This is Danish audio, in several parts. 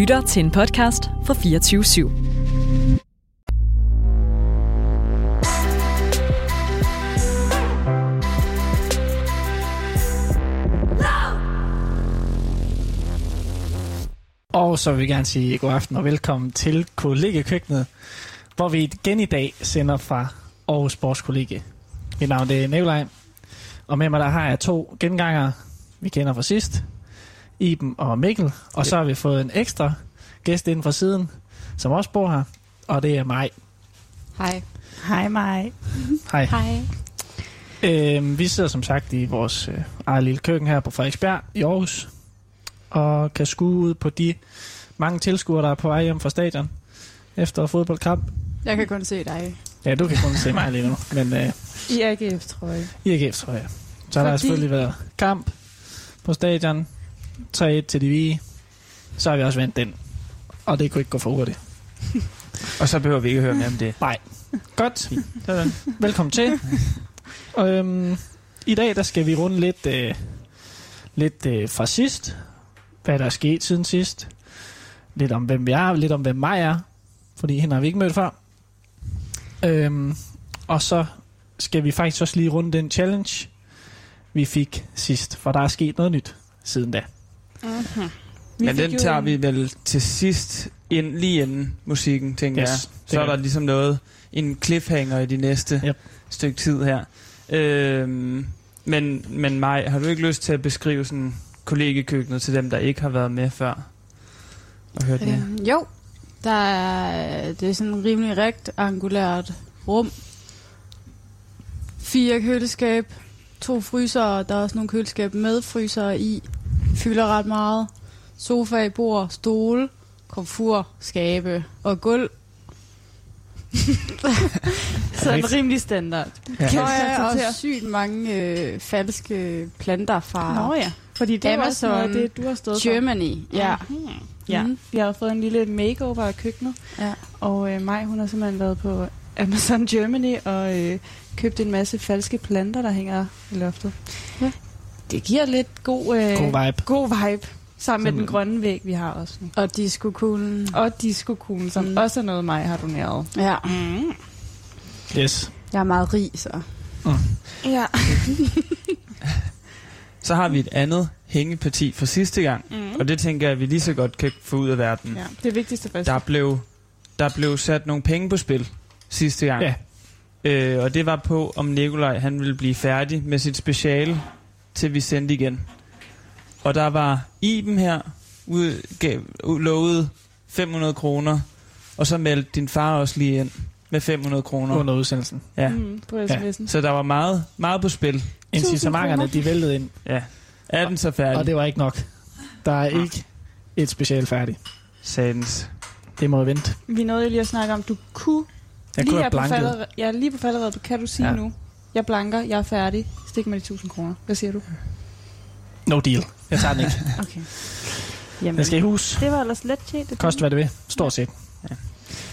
lytter til en podcast fra 24 /7. Og så vil vi gerne sige god aften og velkommen til Kollegekøkkenet, hvor vi igen i dag sender fra Aarhus Sportskollegie. Mit navn er Nikolaj, og med mig der har jeg to genganger, vi kender fra sidst, Iben og Mikkel. Og så har vi fået en ekstra gæst inden fra siden, som også bor her, og det er mig. Hej. Hej mig. Hej. Hej. Øhm, vi sidder som sagt i vores øh, eget lille køkken her på Frederiksberg i Aarhus, og kan skue ud på de mange tilskuere, der er på vej hjem fra stadion efter fodboldkamp. Jeg kan kun se dig. Ja, du kan kun se mig lige nu, men øh, I AGF, tror jeg. i AGF, tror jeg. Så har der Fordi- selvfølgelig været kamp på stadion, 3-1 til de vige. Så har vi også vendt den, og det kunne ikke gå for hurtigt. Og så behøver vi ikke høre mere om det. Nej. Godt. Sådan. Velkommen til. øhm, I dag der skal vi runde lidt, øh, lidt øh, fra sidst. Hvad der er sket siden sidst. Lidt om, hvem vi er. Lidt om, hvem mig er. Fordi hende har vi ikke mødt før. Øhm, og så skal vi faktisk også lige runde den challenge, vi fik sidst. For der er sket noget nyt siden da. Mm-hmm. Men den tager vi vel til sidst, ind, lige inden musikken, tænker Yes, jeg. Så er der ligesom noget, en cliffhanger i de næste Yep. stykke tid her. Øhm, men, men Maj, har du ikke lyst til at beskrive sådan kollegekøkkenet til dem, der ikke har været med før? Og hørt med? Øhm, jo, der er, det er sådan rimelig rektangulært rum. Fire køleskab, to fryser, der er også nogle køleskab med fryser i. Fylder ret meget. Sofa, bord, stole, komfur, skabe og gulv. Sådan rimelig standard. Ja. Kan jeg også sygt mange øh, falske planter fra Nå ja, fordi det er Amazon, også noget af det, du har stået Germany. Ja. for. Ja, Mhm. vi har fået en lille makeover af køkkenet, ja. og øh, Maj, hun har simpelthen været på Amazon Germany og øh, købt en masse falske planter, der hænger i loftet. Ja. Det giver lidt god, øh, God vibe. god vibe, sammen med den grønne væg, vi har også nu. Og disco-kuglen. Og disco som Mm. mm. også er noget, Maj har doneret. Ja, Mm. Yes. jeg er meget rig, så. Ja. Så har vi et andet hængeparti fra sidste gang, Mm. og det tænker jeg, at vi lige så godt kan få ud af verden. ja, det vigtigste først. Der blev, der blev sat nogle penge på spil sidste gang. Ja. Øh, og det var på, om Nikolaj han ville blive færdig med sit speciale, til vi sendte igen. Og der var Iben her, ud, gav, lovet 500 kroner, og så meldte din far også lige ind med 500 kroner. Under udsendelsen. Ja. Mm, på Ja. sms'en. Så der var meget, meget på spil. Incitamenterne, de væltede ind, Ja. Er den så færdig? og det var ikke nok. Der er ikke et special færdigt. Sadens. Det må vente. Vi nåede lige at snakke om, du kunne Jeg lige kunne have på blanket. faldered, ja, lige på faldered, kan du sige ja. nu, jeg blanker, jeg er færdig, stik mig de 1000 kroner. Hvad siger du? No deal. Jeg tager den ikke. Okay. Jamen, Den skal i hus. det var ellers let tjent. Det Kost hvad det vil. Stort set.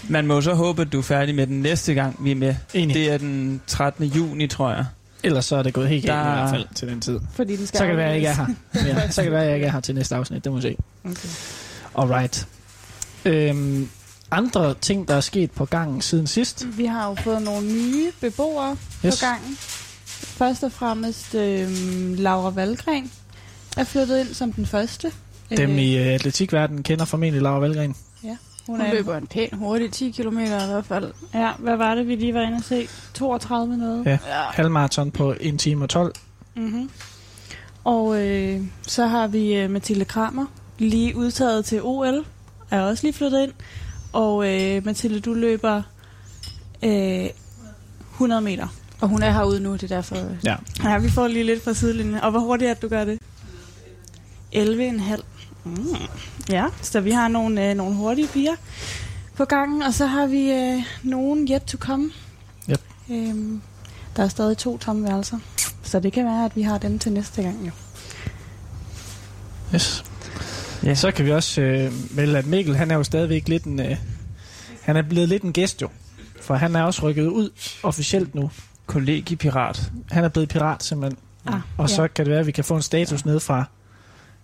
Man må så håbe, at du er færdig med den næste gang, vi er med. Enig. Det er den 13. juni, tror jeg. Ellers så er det gået helt galt Der- i hvert fald til den tid. Fordi den skal Så kan det være, at jeg ikke er her. Ja, så kan det være, at jeg ikke er her til næste afsnit. Det må vi se. Okay. Alright. Øhm, andre ting, der er sket på gangen siden sidst. Vi har jo fået nogle nye beboere Yes. på gangen. Først og fremmest øh, Laura Valgren er flyttet ind som den første. Dem Øh, i øh, atletikverdenen kender formentlig Laura Valgren. hun Hun er løber en pæn hurtigt, 10 km i hvert fald. Ja, hvad var det, vi lige var inde og se? 32 noget? Ja. Ja. Halvmarathon på 1 time og 12. Mm-hmm. Og øh, så har vi øh, Mathilde Kramer, lige udtaget til OL, er også lige flyttet ind. Og øh, Mathilde, du løber øh, 100 meter. Og hun er herude nu, det er derfor... Ja. Ja, vi får lige lidt fra sidelinjen. Og hvor hurtigt er det, du gør det? 11,5. Mm. Ja, så vi har nogle, øh, nogle hurtige piger på gangen, og så har vi øh, nogen yet to come. Yep. Øhm, der er stadig to tomme værelser, så det kan være, at vi har dem til næste gang jo. Yes. Ja. Så kan vi også øh, melde, at Mikkel, han er jo stadigvæk lidt en... Øh, han er blevet lidt en gæst jo. For han er også rykket ud officielt nu. Kollegiepirat. Han er blevet pirat simpelthen. Ah, Og så kan det være, at vi kan få en status ned fra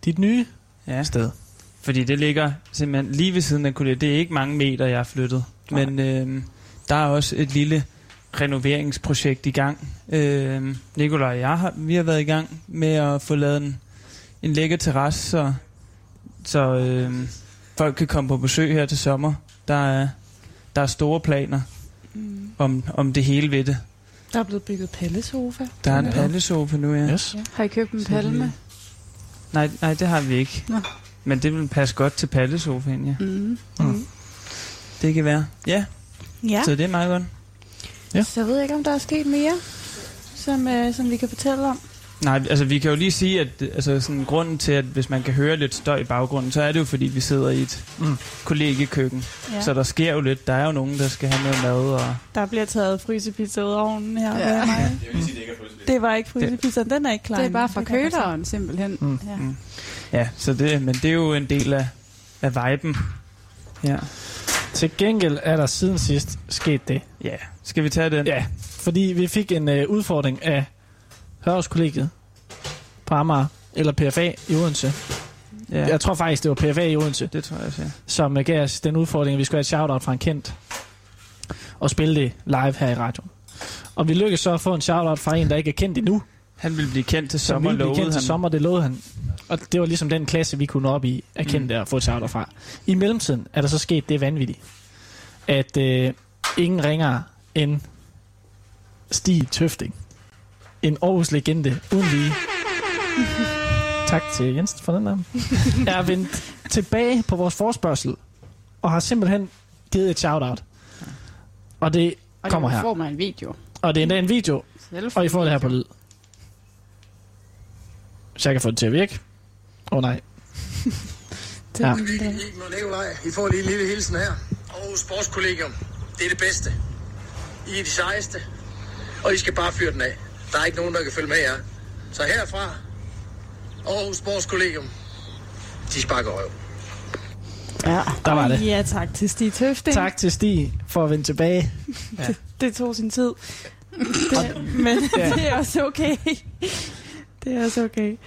dit nye Ja. sted. Fordi det ligger simpelthen lige ved siden af kollegiet. Det er ikke mange meter, jeg har flyttet. Nej. Men øh, der er også et lille renoveringsprojekt i gang. Øh, Nikolaj og jeg har, vi har været i gang med at få lavet en, en lækker terrasse, så, så øh, folk kan komme på besøg her til sommer. Der er, der er store planer Mm. om, om det hele ved det. Der er blevet bygget pallesofa. Der er en Ja. pallesofa nu, ja. Yes. Har I købt en palme? Nej, nej, det har vi ikke. Nå. Men det vil passe godt til pallesofaen, ja. Mm. Mm. Det kan være. Ja, Ja, så det er meget godt. Ja. så jeg ved ikke, om der er sket mere, som, øh, som vi kan fortælle om. Nej, altså vi kan jo lige sige, at altså, sådan, grunden til, at hvis man kan høre lidt støj i baggrunden, så er det jo fordi, vi sidder i et Mm. kollegiekøkken. Ja. Så der sker jo lidt. Der er jo nogen, der skal have noget mad. Og... Der bliver taget frysepizza ud af ovnen her. Ja. Mig. Det var ikke frysepizza, den er ikke klar. Det er bare fra Det køleren, simpelthen. Mm. Ja. Mm. Ja, så det, men det er jo en del af, af viben. Ja. Til gengæld er der siden sidst sket det. ja. Skal vi tage den? Ja, fordi vi fik en øh, udfordring af Hørhuskollegiet på Amager, eller PFA i Odense. ja. Jeg tror faktisk, det var PFA i Odense, Det tror jeg ja. som gav os den udfordring, at vi skulle have et shout-out fra en kendt og spille det live her i radioen. Og vi lykkedes så at få en shout-out fra en, der ikke er kendt endnu, Han vil blive kendt til som sommer, ville blive kendt til han. sommer, det lovede han. Og det var ligesom den klasse, vi kunne nå op i, at kende Mm. og få et shout fra. I mellemtiden er der så sket det vanvittige, at øh, ingen ringer end Stig Tøfting. En Aarhus legende uden lige. tak til Jens for den der. Er vendt tilbage på vores forspørgsel og har simpelthen givet et shout-out. Og det, Og Kommer det her. får man en video. og det er endda en video, og I får det her på lyd. Så jeg kan få det til at virke. Åh oh, nej. Er Ja. og Nikolaj, I får lige en lille hilsen her. Aarhus Sportskollegium, det er det bedste. I er de sejeste, og I skal bare fyre den af. Der er ikke nogen, der kan følge med jer. Så herfra, Aarhus Sportskollegium, de sparker røv. Ja. Der var det. Ja, tak til Stig Tøfting. Tak til Stig for at vende tilbage. Det, det tog sin tid. Det, men Ja. det er også okay. Det er også okay.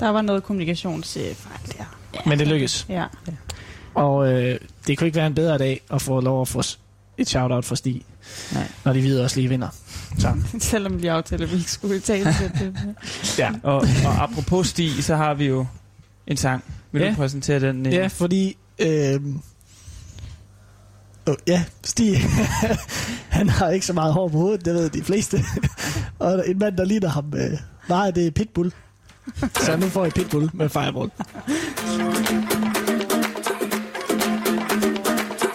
Der var noget kommunikationsfejl der. Men det lykkes. Ja. Og øh, det kunne ikke være en bedre dag at få lov at få et shout-out for Stig. Nej. Når de videre også lige vinder. Så, Selvom vi aftalte, at vi ikke skulle tale til det. ja. Og, og apropos Stig, så har vi jo en sang. Vil Ja. du præsentere den? ja, fordi... Øh, oh, ja, Stig, han har ikke så meget hår på hovedet, det ved de fleste. og en mand, der ligner ham, øh, meget det er Pitbull. Så nu får I Pitbull med Fireball.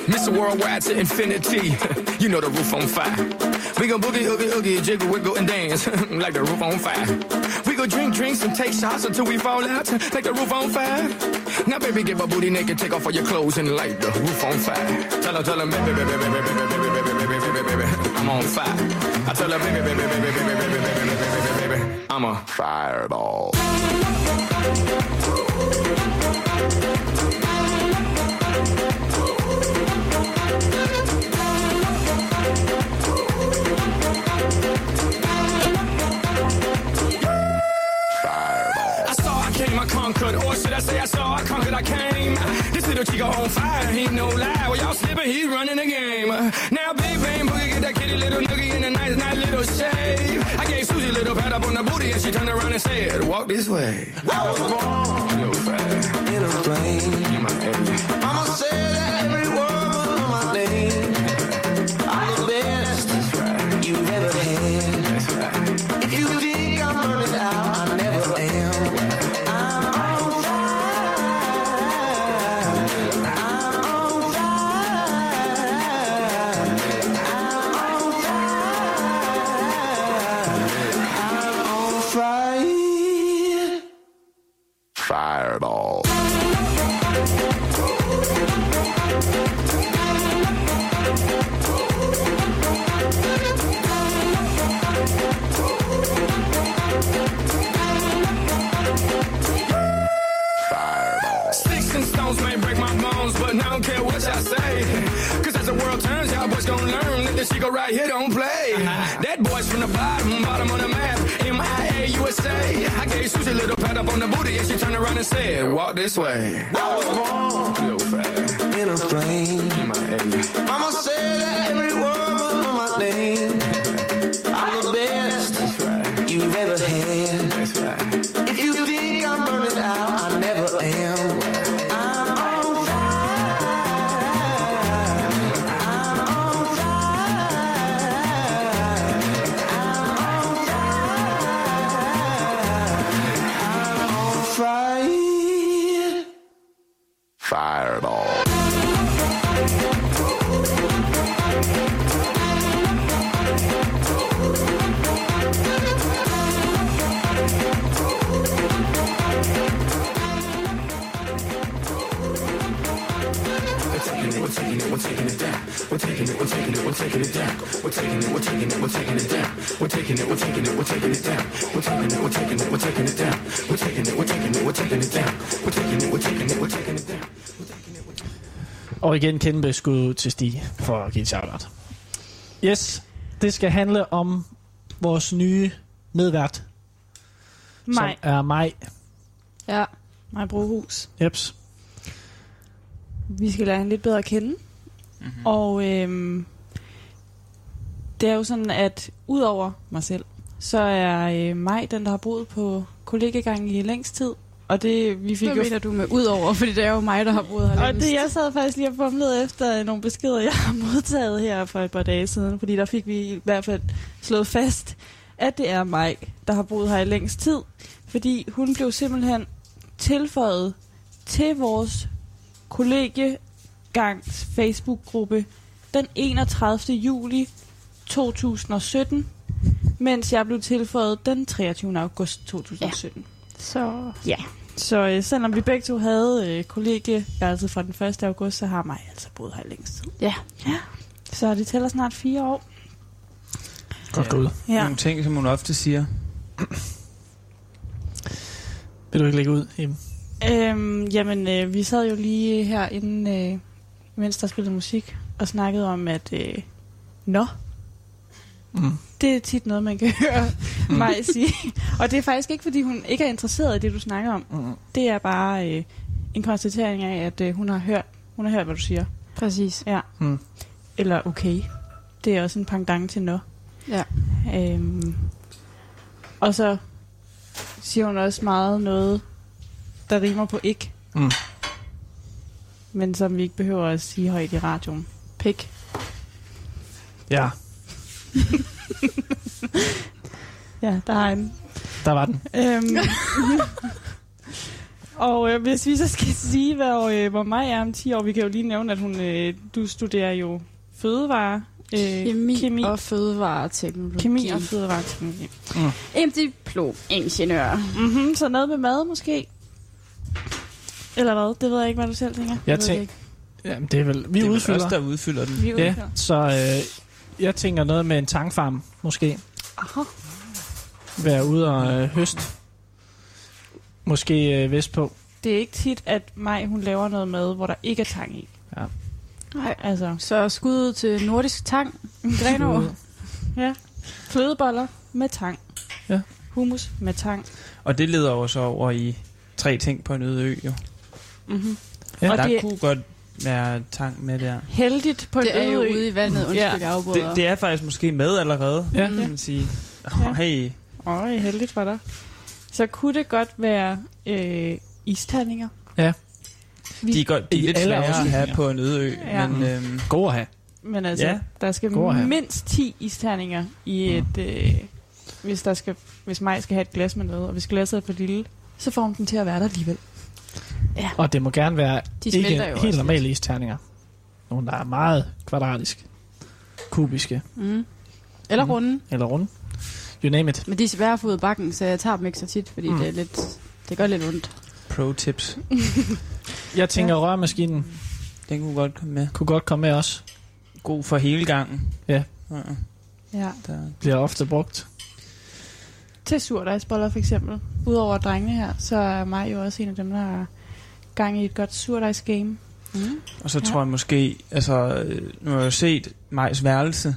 Mr. Worldwide to infinity. You know the roof on fire. We gon' boogie, oogie, oogie, jiggle, wiggle, and dance like the roof on fire. We go drink drinks and take shots until we fall out like the roof on fire. Now, baby, get my booty naked, take off all your clothes and light the roof on fire. Tell her, tell her, baby, baby, baby, baby, baby, baby, baby, baby, baby, baby, I'm on fire. I tell her, baby, baby, baby, baby, baby, baby, baby, baby, baby, I'm a fireball. I conquered. Or should I say I saw, I conquered, I came. This little chico on fire, he ain't no lie. Well, y'all slipping, he's running the game. Now, big bang boogie, get that kitty little noogie in a nice, nice little shave. I gave Susie a little pat up on the booty and she turned around and said, walk this way. I was born in a fire, in a flame. In my head. I'ma say that every A little pat up on the booty and she turned around and said, Walk this way. I was born in a plane. Mama said that every word was my name. I'm the best That's right. you've ever had. That's right. If you think I'm burning out, I never am. Og igen kæmpe skud til Stig for at give et Yes, det skal handle om vores nye medvært, Mig. som er mig. Ja. Mig Brohus. Jeps. Vi skal lære hende lidt bedre at kende. Mm-hmm. Og øhm, det er jo sådan, at udover mig selv, så er øh, mig den, der har boet på kollegagangen i længst tid. Og det, vi fik Hvad jo mener du med udover? Fordi det er jo mig, der har boet her Og det, jeg sad faktisk lige og fumlede efter nogle beskeder, jeg har modtaget her for et par dage siden, fordi der fik vi i hvert fald slået fast, at det er mig, der har boet her i længst tid, fordi hun blev simpelthen tilføjet til vores kollegegangs Facebook-gruppe den 31. juli 2017, mens jeg blev tilføjet den 23. august 2017. Så Ja, så øh, selvom vi begge to havde øh, kollegeværelset fra den 1. august, så har mig altså boet her længst tid. Ja. ja. Så det tæller snart fire år. Godt gået. Ja. Nogle ting, som hun ofte siger. Vil du ikke lægge ud, Iben? Øhm, jamen, øh, vi sad jo lige her inden, øh, mens der spillede musik, og snakkede om, at øh, nå, Mm. det er tit noget, man kan høre mig sige. Og det er faktisk ikke, fordi hun ikke er interesseret i det, du snakker om. Mm. Det er bare øh, en konstatering af, at øh, hun har hørt, hun har hørt, hvad du siger. præcis. Ja. Mm. Eller okay. Det er også en pendant til nå. Ja. Øhm, og så siger hun også meget noget, der rimer på ikke, Mm. men som vi ikke behøver at sige højt i radioen. Pik. Ja, Ja, der er en. der var den. Øhm, og øh, hvis vi så skal sige, hvor, øh, hvor mig er om 10 år, vi kan jo lige nævne, at hun, øh, du studerer jo fødevare, øh, Kemi, kemi, og fødevareteknologi. kemi og fødevareteknologi. En diplom-ingeniør. Mm-hmm, så noget med mad måske? Eller hvad? Det ved jeg ikke, hvad du selv tænker. Jeg ved det tænker, ikke. jamen, det er vel, vi det er vel udfylder. os, der udfylder den. Vi Ja, udfylder. så øh, jeg tænker noget med en tangfarm, måske. Aha. Være ude og øh, høst. Måske øh, vestpå. Det er ikke tit, at mig hun laver noget mad, hvor der ikke er tang i. Nej. Altså, Så skud ud til Nordisk Tang. Grenaa. ja. Flødeboller med tang. Ja. Hummus med tang. Og det leder jo så over i tre ting på en øde ø, jo. Mm-hmm. Ja. Og der det er kunne godt være tang med der. heldigt på en Det er jo ude i vandet. Undskyld, Ja. Det, det er faktisk måske med allerede, Ja. kan man sige. Ja. Oh, hey, Øj, heldigt for dig. Så kunne det godt være øh, isterninger. Ja. Vi, de er, godt, de er lidt svære at have på en øde ø, Ja. men øhm, God at have. Men altså, Ja. der skal God mindst 10 isterninger i et... Øh, hvis, der skal, hvis mig skal have et glas med noget, og hvis glasset er for lille, så får hun den til at være der alligevel. Og det må gerne være De ikke helt også normale isterninger. Nogle, der er meget kvadratiske, kubiske Mm. Eller Mm. runde. eller runde. You name it. Men de er svære at få ud af bakken, så jeg tager dem ikke så tit, fordi Mm. mm. det er lidt... Det gør lidt ondt. pro tips, Jeg tænker, ja. rørmaskinen den kunne godt komme med. kunne godt komme med også. God for hele gangen. Ja. ja Ja. der. Bliver ofte brugt. Til surdejsboller for eksempel. Udover drengene her, så er mig jo også en af dem, der gang i et godt surdejsgame. Mm. Og så Ja. tror jeg måske, altså, øh, nu har jeg jo set Majs værelse,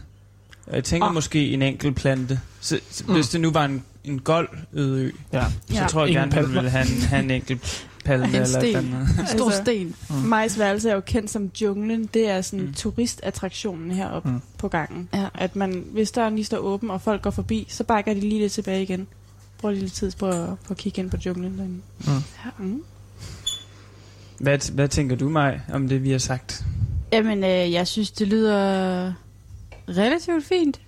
Og jeg tænker oh. måske en enkelt plante. Så, så, Mm. Hvis det nu var en, en gold øde ø, Ja. så Ja. tror jeg Ingen gerne, han palmer. ville have en, have en enkelt palme. En eller sten. eller. En stor Altså- sten. Mm. Majs værelse er jo kendt som junglen. Det er sådan Mm. turistattraktionen heroppe Mm. på gangen. Ja. At man, hvis døren lige står åben, og folk går forbi, så bakker de lige lidt tilbage igen. Bruger lige lidt tid på, at- på at kigge ind på junglen derinde. Mm. Mm. Hvad, hvad tænker du, mig om det, vi har sagt? Jamen, øh, jeg synes, det lyder relativt fint.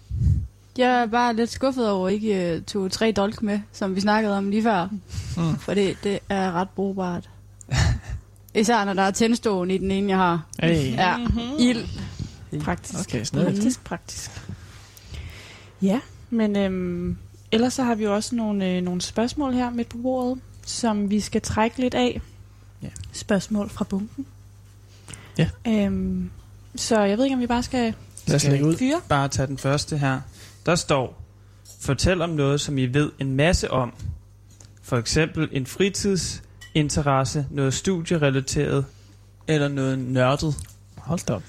Jeg er bare lidt skuffet over, at I ikke øh, tog tre dolk med, som vi snakkede om lige før. Mm. For det, det er ret brugbart. Især når der er tændståen i den ene, jeg har. Hey. Ja, Mm-hmm. ild. Praktisk. Okay, snedig. Praktisk, praktisk. Ja, men øhm, ellers så har vi jo også nogle, øh, nogle spørgsmål her midt på bordet, som vi skal trække lidt af. Ja. Spørgsmål fra bunken. Ja. Øhm, så jeg ved ikke, om vi bare skal Lad os Skal lægge ud. fyre. Bare tage den første her. Der står, fortæl om noget, som I ved en masse om. For eksempel en fritidsinteresse, noget studierelateret, eller noget nørdet. Hold da op.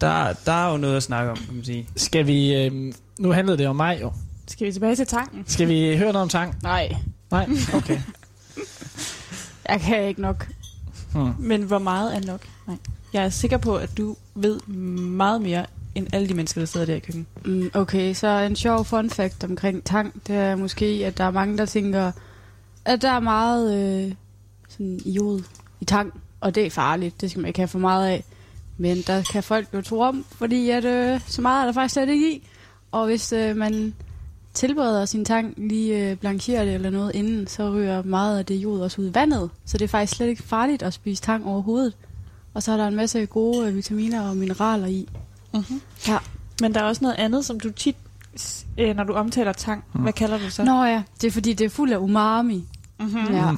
Der, der er jo noget at snakke om, kan man sige. Skal vi... Øh, nu handlede det om mig jo. Skal vi tilbage til tanken? Skal vi høre noget om sang? Nej, Nej? Okay. jeg kan ikke nok. Hmm. Men hvor meget er nok? Nej. Jeg er sikker på, at du ved meget mere end alle de mennesker, der sidder der i køkkenet. Mm, okay, så en sjov fun fact omkring tang, det er måske, at der er mange, der tænker, at der er meget øh, sådan iod i tang, og det er farligt, det skal man ikke have for meget af. Men der kan folk jo tro om, fordi at, øh, så meget er der faktisk slet ikke i. Og hvis øh, man tilbereder sin tang, lige øh, blancherer det eller noget inden, så ryger meget af det jod også ud i vandet. Så det er faktisk slet ikke farligt at spise tang overhovedet. Og så er der en masse gode øh, vitaminer og mineraler i. Mm-hmm. Ja. Men der er også noget andet, som du tit, øh, når du omtaler tang, Mm. hvad kalder du så? Nå ja, det er fordi, det er fuld af umami. Mm-hmm. Ja.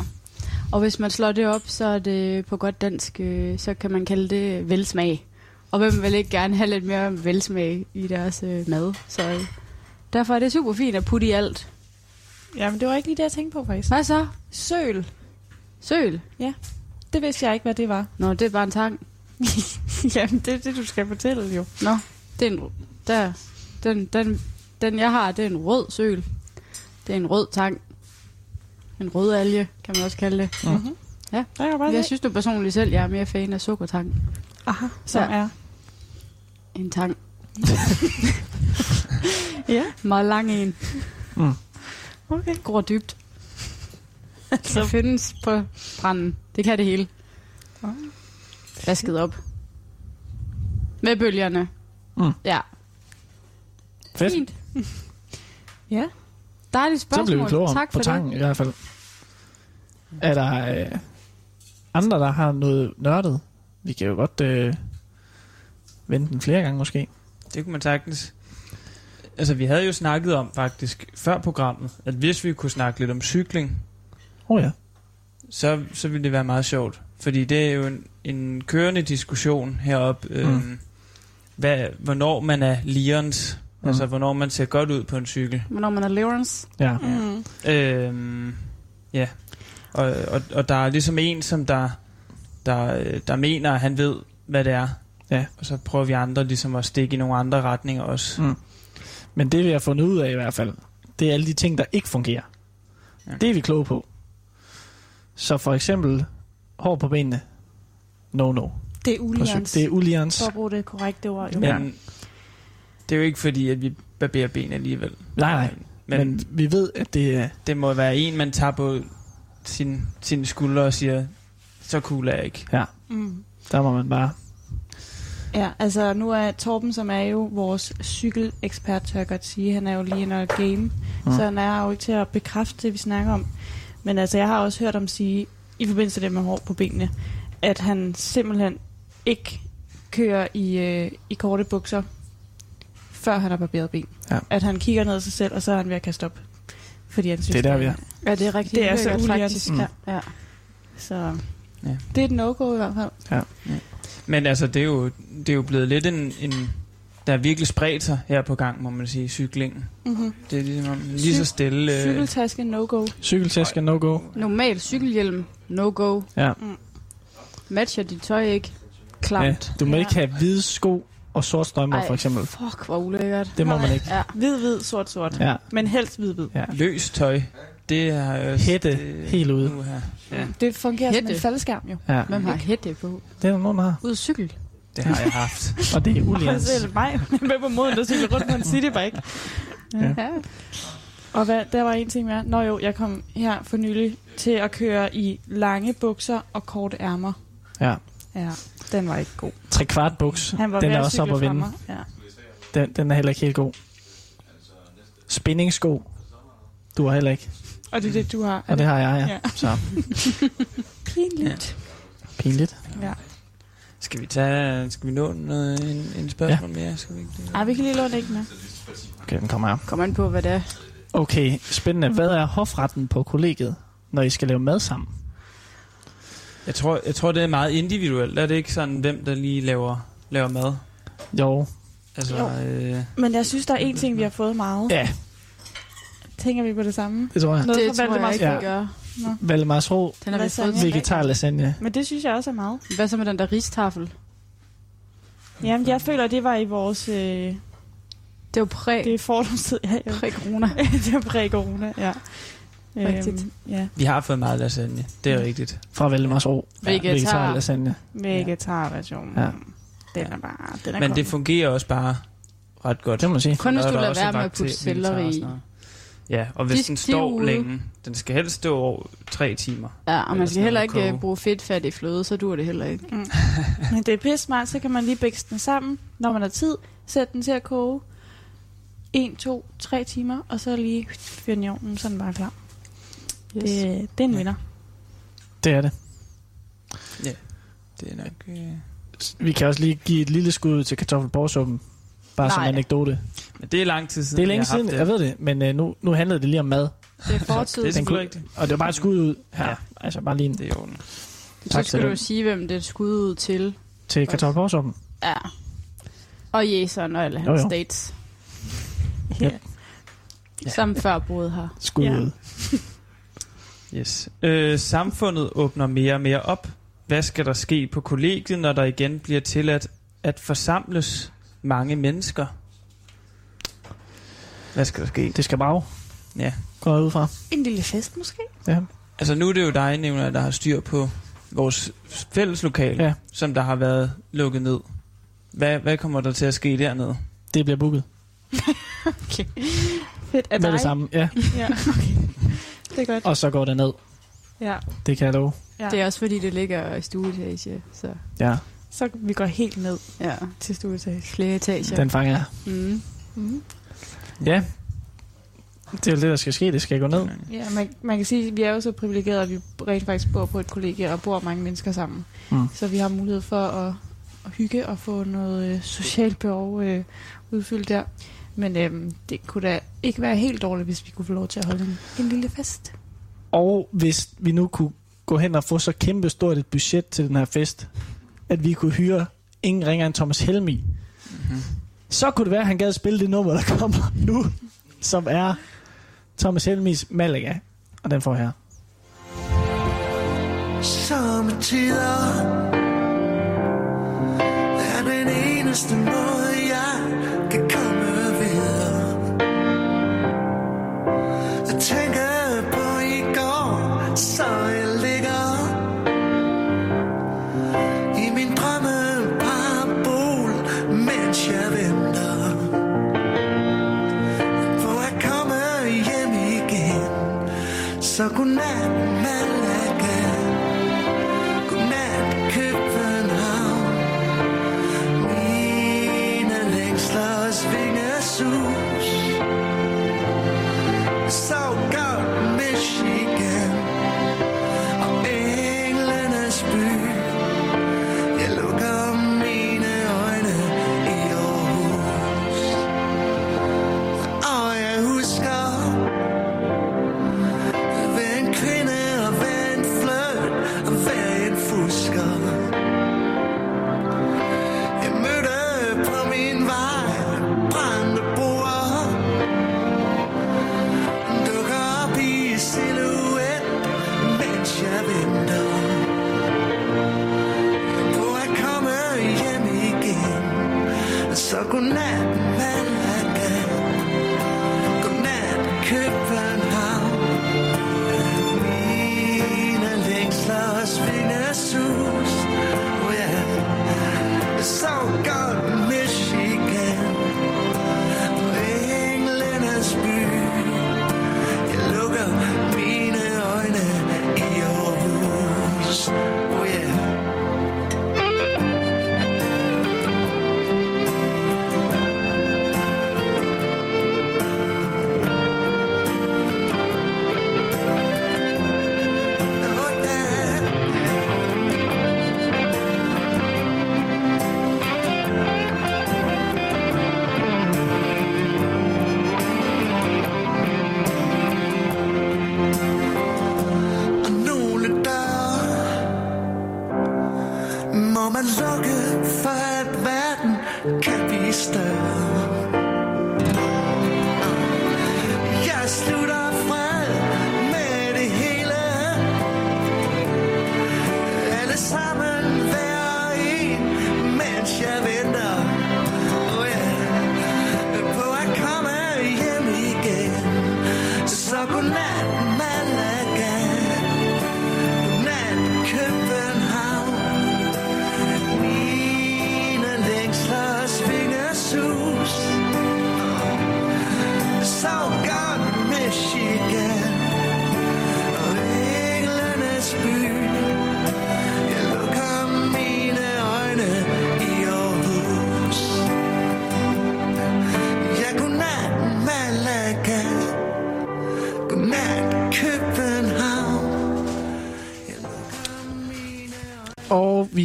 Og hvis man slår det op, så er det på godt dansk, øh, så kan man kalde det velsmag. Og hvem vil ikke gerne have lidt mere velsmag i deres øh, mad? Så øh, derfor er det super fint at putte i alt. Ja, men det var ikke lige det, jeg tænkte på, faktisk. Hvad så? Søl. Søl? Det vidste jeg ikke, hvad det var. Nå, det er bare en tang. Jamen, det er det, du skal fortælle jo. Nå, det er en... Der. Den, den, den jeg har, det er en rød søl. Det er en rød tang. En rød alge, kan man også kalde det. Mm-hmm. Ja. Der er bare Jeg det. synes du personligt selv, jeg er mere fan af sukkertang. Aha, som Ja. er. En tang. Ja. Meget lang en. Mm. Okay. Går dybt. Så findes på stranden. Det kan det hele. Vasket op. Med bølgerne. Mm. Ja. Fedt. Fint. Ja. Dejligt Så spørgsmål. blev vi klogere tak på for tangen i hvert fald. Er der øh, andre, der har noget nørdet? Vi kan jo godt øh, vente den flere gange måske. Det kunne man sagtens. Altså, vi havde jo snakket om faktisk før programmet, at hvis vi kunne snakke lidt om cykling, oh, ja. så, så ville det være meget sjovt. Fordi det er jo en, en kørende diskussion heroppe. Mm. Øhm, hvad, hvornår man er lirens. Mm. Altså, hvornår man ser godt ud på en cykel. Hvornår man er Lawrence. Ja. Mm. Øhm, ja. Og, og, og der er ligesom en, som der, der, øh, der mener, at han ved, hvad det er. Ja. Og så prøver vi andre ligesom at stikke i nogle andre retninger også. Mm. Men det vi har fundet ud af i hvert fald, det er alle de ting, der ikke fungerer. Ja. Det er vi kloge på. Så for eksempel hår på benene. No, no. Det er ulians. Det er ulians. For at bruge det korrekte ord. Jo. Men det er jo ikke fordi, at vi barberer ben alligevel. Nej, nej. Men, Men, Men vi ved, at det er... det må være en, man tager på sin, sine skuldre og siger, så cool er jeg ikke. Ja, Mm. der må man bare... Ja, altså nu er Torben, som er jo vores cykelekspert, tør jeg godt sige, han er jo lige under game, mm. så han er jo ikke til at bekræfte det, vi snakker om. Men altså, jeg har også hørt ham sige, i forbindelse med det med hår på benene, at han simpelthen ikke kører i, øh, i korte bukser, før han har barberet ben. Ja. At han kigger ned af sig selv, og så er han ved at kaste op. Fordi han synes, Det er der, vi er. Ja, det er rigtigt. Det er så lækkert, ulians. faktisk. Mm. Ja. ja. Så Ja. det er et no-go i hvert fald. Men altså, det er jo, det er jo blevet lidt en, en der er virkelig spredt sig her på gang, må man sige, cyklingen. Mm-hmm. Det er ligesom lige så stille. Øh, Cykeltaske, no-go. Cykeltaske, no go. Normal cykelhjelm. No go. Ja. Matcher dit tøj ikke. ja. Klamt. Du må Ja. ikke have hvide sko og sortstrømper Ej, for eksempel. Fuck, hvor ulækkert. Det må man ikke. Ja. Hvid, hvid, sort, sort. Ja. Men helst hvid, hvid. ja. Løs tøj. Det er øh, Hætte det- helt ude. Her. Ja, Det fungerer som Hætte. en faldskærm jo. Ja. Hvem har hætte på? Det er der nogen, der har. Ud af cykel. det har jeg haft. Og det er Og ulians. selv mig med på moden, der cykler rundt på en citybike. Ja. Ja. Og hvad, der var en ting mere. Nå jo, jeg kom her for nylig til at køre i lange bukser og korte ærmer. Ja. Ja, den var ikke god. Tre kvart buks. Han var Den er også op at vinde. Ja. Den, den er heller ikke helt god. Spændingssko. Du har heller ikke. Og det er det, du har. Og det har jeg, ja. Ja. Så pinligt. pinligt. Ja. Skal vi tage, skal vi nå noget, en, en spørgsmål ja. mere? Skal vi ikke det? Ej, vi kan lige låne ikke med. Okay, den kommer her. Kom an på, hvad det er. Okay, spændende. Hvad er hofretten på kollegiet, når I skal lave mad sammen? Jeg tror, jeg tror, det er meget individuelt. Er det ikke sådan, hvem der lige laver, laver mad? Jo. Altså, Jo. øh, Men jeg synes, der er en ting, vi har fået meget. Ja, Tænker vi på det samme? det tror jeg. Noget Det tror jeg ikke, Ja. vi gør. Valdemars Ro, Den har vi fået. vegetar lasagne. Men det synes jeg også er meget. Hvad så med den der ristafel? Jamen, jeg føler, det var i vores... Øh, Det er jo præ, det er fordomstid. Ja, ja. præ-corona. det var præ-corona, ja. Rigtigt. Øhm, ja. vi har fået meget lasagne. Det er rigtigt. Fra Valdemars Ro. Vegetar. Vegetar lasagne. Vegetarversion. Ja. Ja. Den er bare... Den er Men god. det fungerer også bare ret godt. Det må man sige. Kun hvis du der lader være med at putte selleri vegetar i. Ja, og hvis De- den de er står ude. længe, den skal helst stå over tre timer. Ja, og man skal heller ikke koge. øh, bruge fedtfattig fløde, så dur det heller ikke. Men det er pisse smart, så kan man lige bækse den sammen, når man har tid. Sæt den til at koge. 1, 2, 3 timer, og så lige fyre den i ovnen, så er den bare klar. Yes. Det, det er en Ja. vinder. Det er det. Det er nok... Øh... Vi kan også lige give et lille skud til kartoffelborsuppen. Bare som Nej. anekdote. Men det er lang tid siden, Det er længe siden, det. jeg ved det, men øh, nu, nu handlede det lige om mad. Det er fortid. Det er Den kunne- rigtigt. Og det var bare et skud ud her. Ja. Ja. Altså bare lige en, Det er jo Så tak skal til du jo sige, hvem det er skud ud til. til kartoffelborsuppen. Ja. Og Jason og alle Jo, hans jo. dates. Yep. Ja. Som før boede her. Skud Ja. ud. Yes. Øh, samfundet åbner mere og mere op. Hvad skal der ske på kollegiet, når der igen bliver tilladt at forsamles mange mennesker? Hvad skal der ske? Det skal bare Ja. gå ud fra. En lille fest måske? Ja. Altså nu er det jo dig, Nævner, der har styr på vores fælles lokal, Ja. som der har været lukket ned. Hvad, hvad kommer der til at ske dernede? Det bliver booket. Fedt. Er Med dig? det samme. Ja. Ja, okay. Det er godt. Og så går det ned. Ja. Det kan jeg love. ja. Det er også fordi, det ligger i stueetage. Så Ja, Så vi går helt ned ja, til stueetage. flere etager. den fanger jeg. Mm. Mm. Ja. Det er jo det, der skal ske. Det skal gå ned. Ja, man, man kan sige, at vi er jo så privilegerede, at vi rent faktisk bor på et kollegie og bor mange mennesker sammen. Mm. Så vi har mulighed for at, at hygge og få noget øh, socialt behov øh, udfyldt der. Men øhm, det kunne da ikke være helt dårligt, hvis vi kunne få lov til at holde en, en lille fest. Og hvis vi nu kunne gå hen og få så kæmpe stort et budget til den her fest, at vi kunne hyre ingen ringer end Thomas Helmi, Mm-hmm. så kunne det være, at han gad spille det nummer, der kommer nu, som er Thomas Helmis Malaga. Og den får jeg her. Sommetider er den eneste måde, jeg kan komme Så godnat, Malaga. Godnat, København. Mine længslers vingesus. Så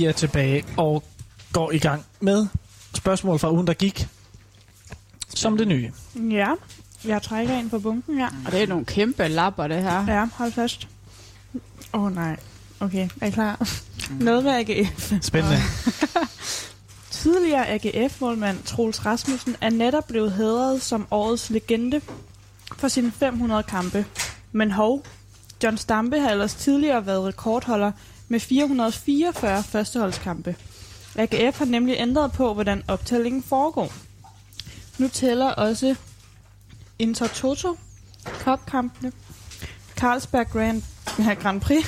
vi er tilbage og går i gang med spørgsmål fra ugen, der gik. Som det nye. Ja, jeg trækker ind på bunken her. Og det er nogle kæmpe lapper, det her. Ja, hold fast. Åh oh, nej. Okay, er I klar? Noget med AGF. Spændende. Tidligere AGF-målmand Troels Rasmussen er netop blevet hædret som årets legende for sine 500 kampe. Men hov, John Stampe har ellers tidligere været rekordholder med 444 førsteholdskampe. AGF har nemlig ændret på, hvordan optællingen foregår. Nu tæller også Inter Toto, Cup-kampene, Carlsberg Grand, ja, Grand Prix,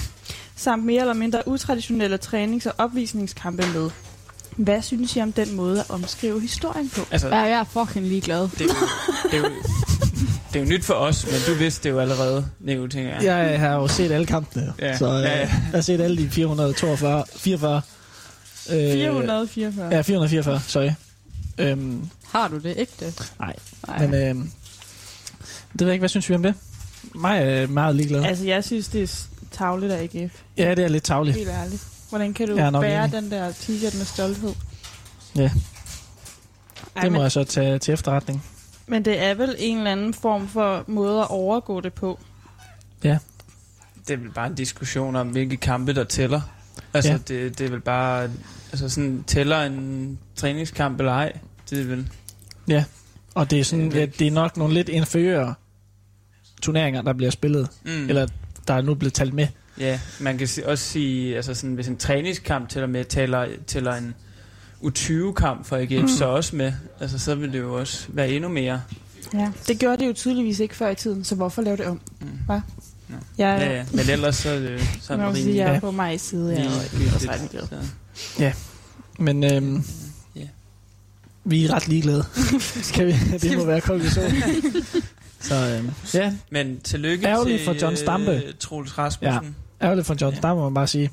samt mere eller mindre utraditionelle trænings- og opvisningskampe med. Hvad synes I om den måde at omskrive historien på? Altså, Ja, jeg er fucking ligeglad. det, er jo, det, er jo, det er jo nyt for os, men du vidste det jo allerede, Nico, tænker jeg. Jeg har jo set alle kampene, Ja. så øh, Ja, ja. jeg har set alle de 442, 44. Øh, 444. Ja, 444, sorry. Øhm, Har du det ægte? nej, Nej. men øhm, det ved jeg ikke, hvad synes vi om det? Mig er meget ligeglad. Altså, jeg synes, det er tavligt af AGF. Ja, det er lidt tavligt. Helt ærligt. Hvordan kan du bære enig. den der t-shirt med stolthed? Ja. Ej, Det må men, jeg så tage til efterretning. Men det er vel en eller anden form for måde at overgå det på. Det er vel bare en diskussion om, hvilke kampe, der tæller. Altså, Ja. ja. det, det er vel bare... Altså, sådan, tæller en træningskamp eller ej? Det er vel... Og det er, sådan, Ja, ja, det- er nok nogle lidt inferiøre turneringer, der bliver spillet. Mm. Eller der er nu blevet talt med. Ja, man kan også sige, altså sådan, hvis en træningskamp tæller med, tæller, tæller en U20-kamp for AGF mm. så også med. Altså, så vil det jo også være endnu mere. Ja. Det gjorde det jo tydeligvis ikke før i tiden, så hvorfor lave det om? Mm. Hva? Ja. Jeg, Ja, ja. Men ellers så er det jo sådan jeg må sige, rimelig... jeg er Ja. på mig side. Jeg er ligegyldigt. også ret ligeglad. Så- Men øhm, Ja. vi er ret ligeglade. Skal vi? Det må være konklusionen. Så øhm, ja, Men tillykke Ærgerligt til for John Stampe. øh, Troels Rasmussen. ærgerligt for John Ja. Stammer, må man bare sige.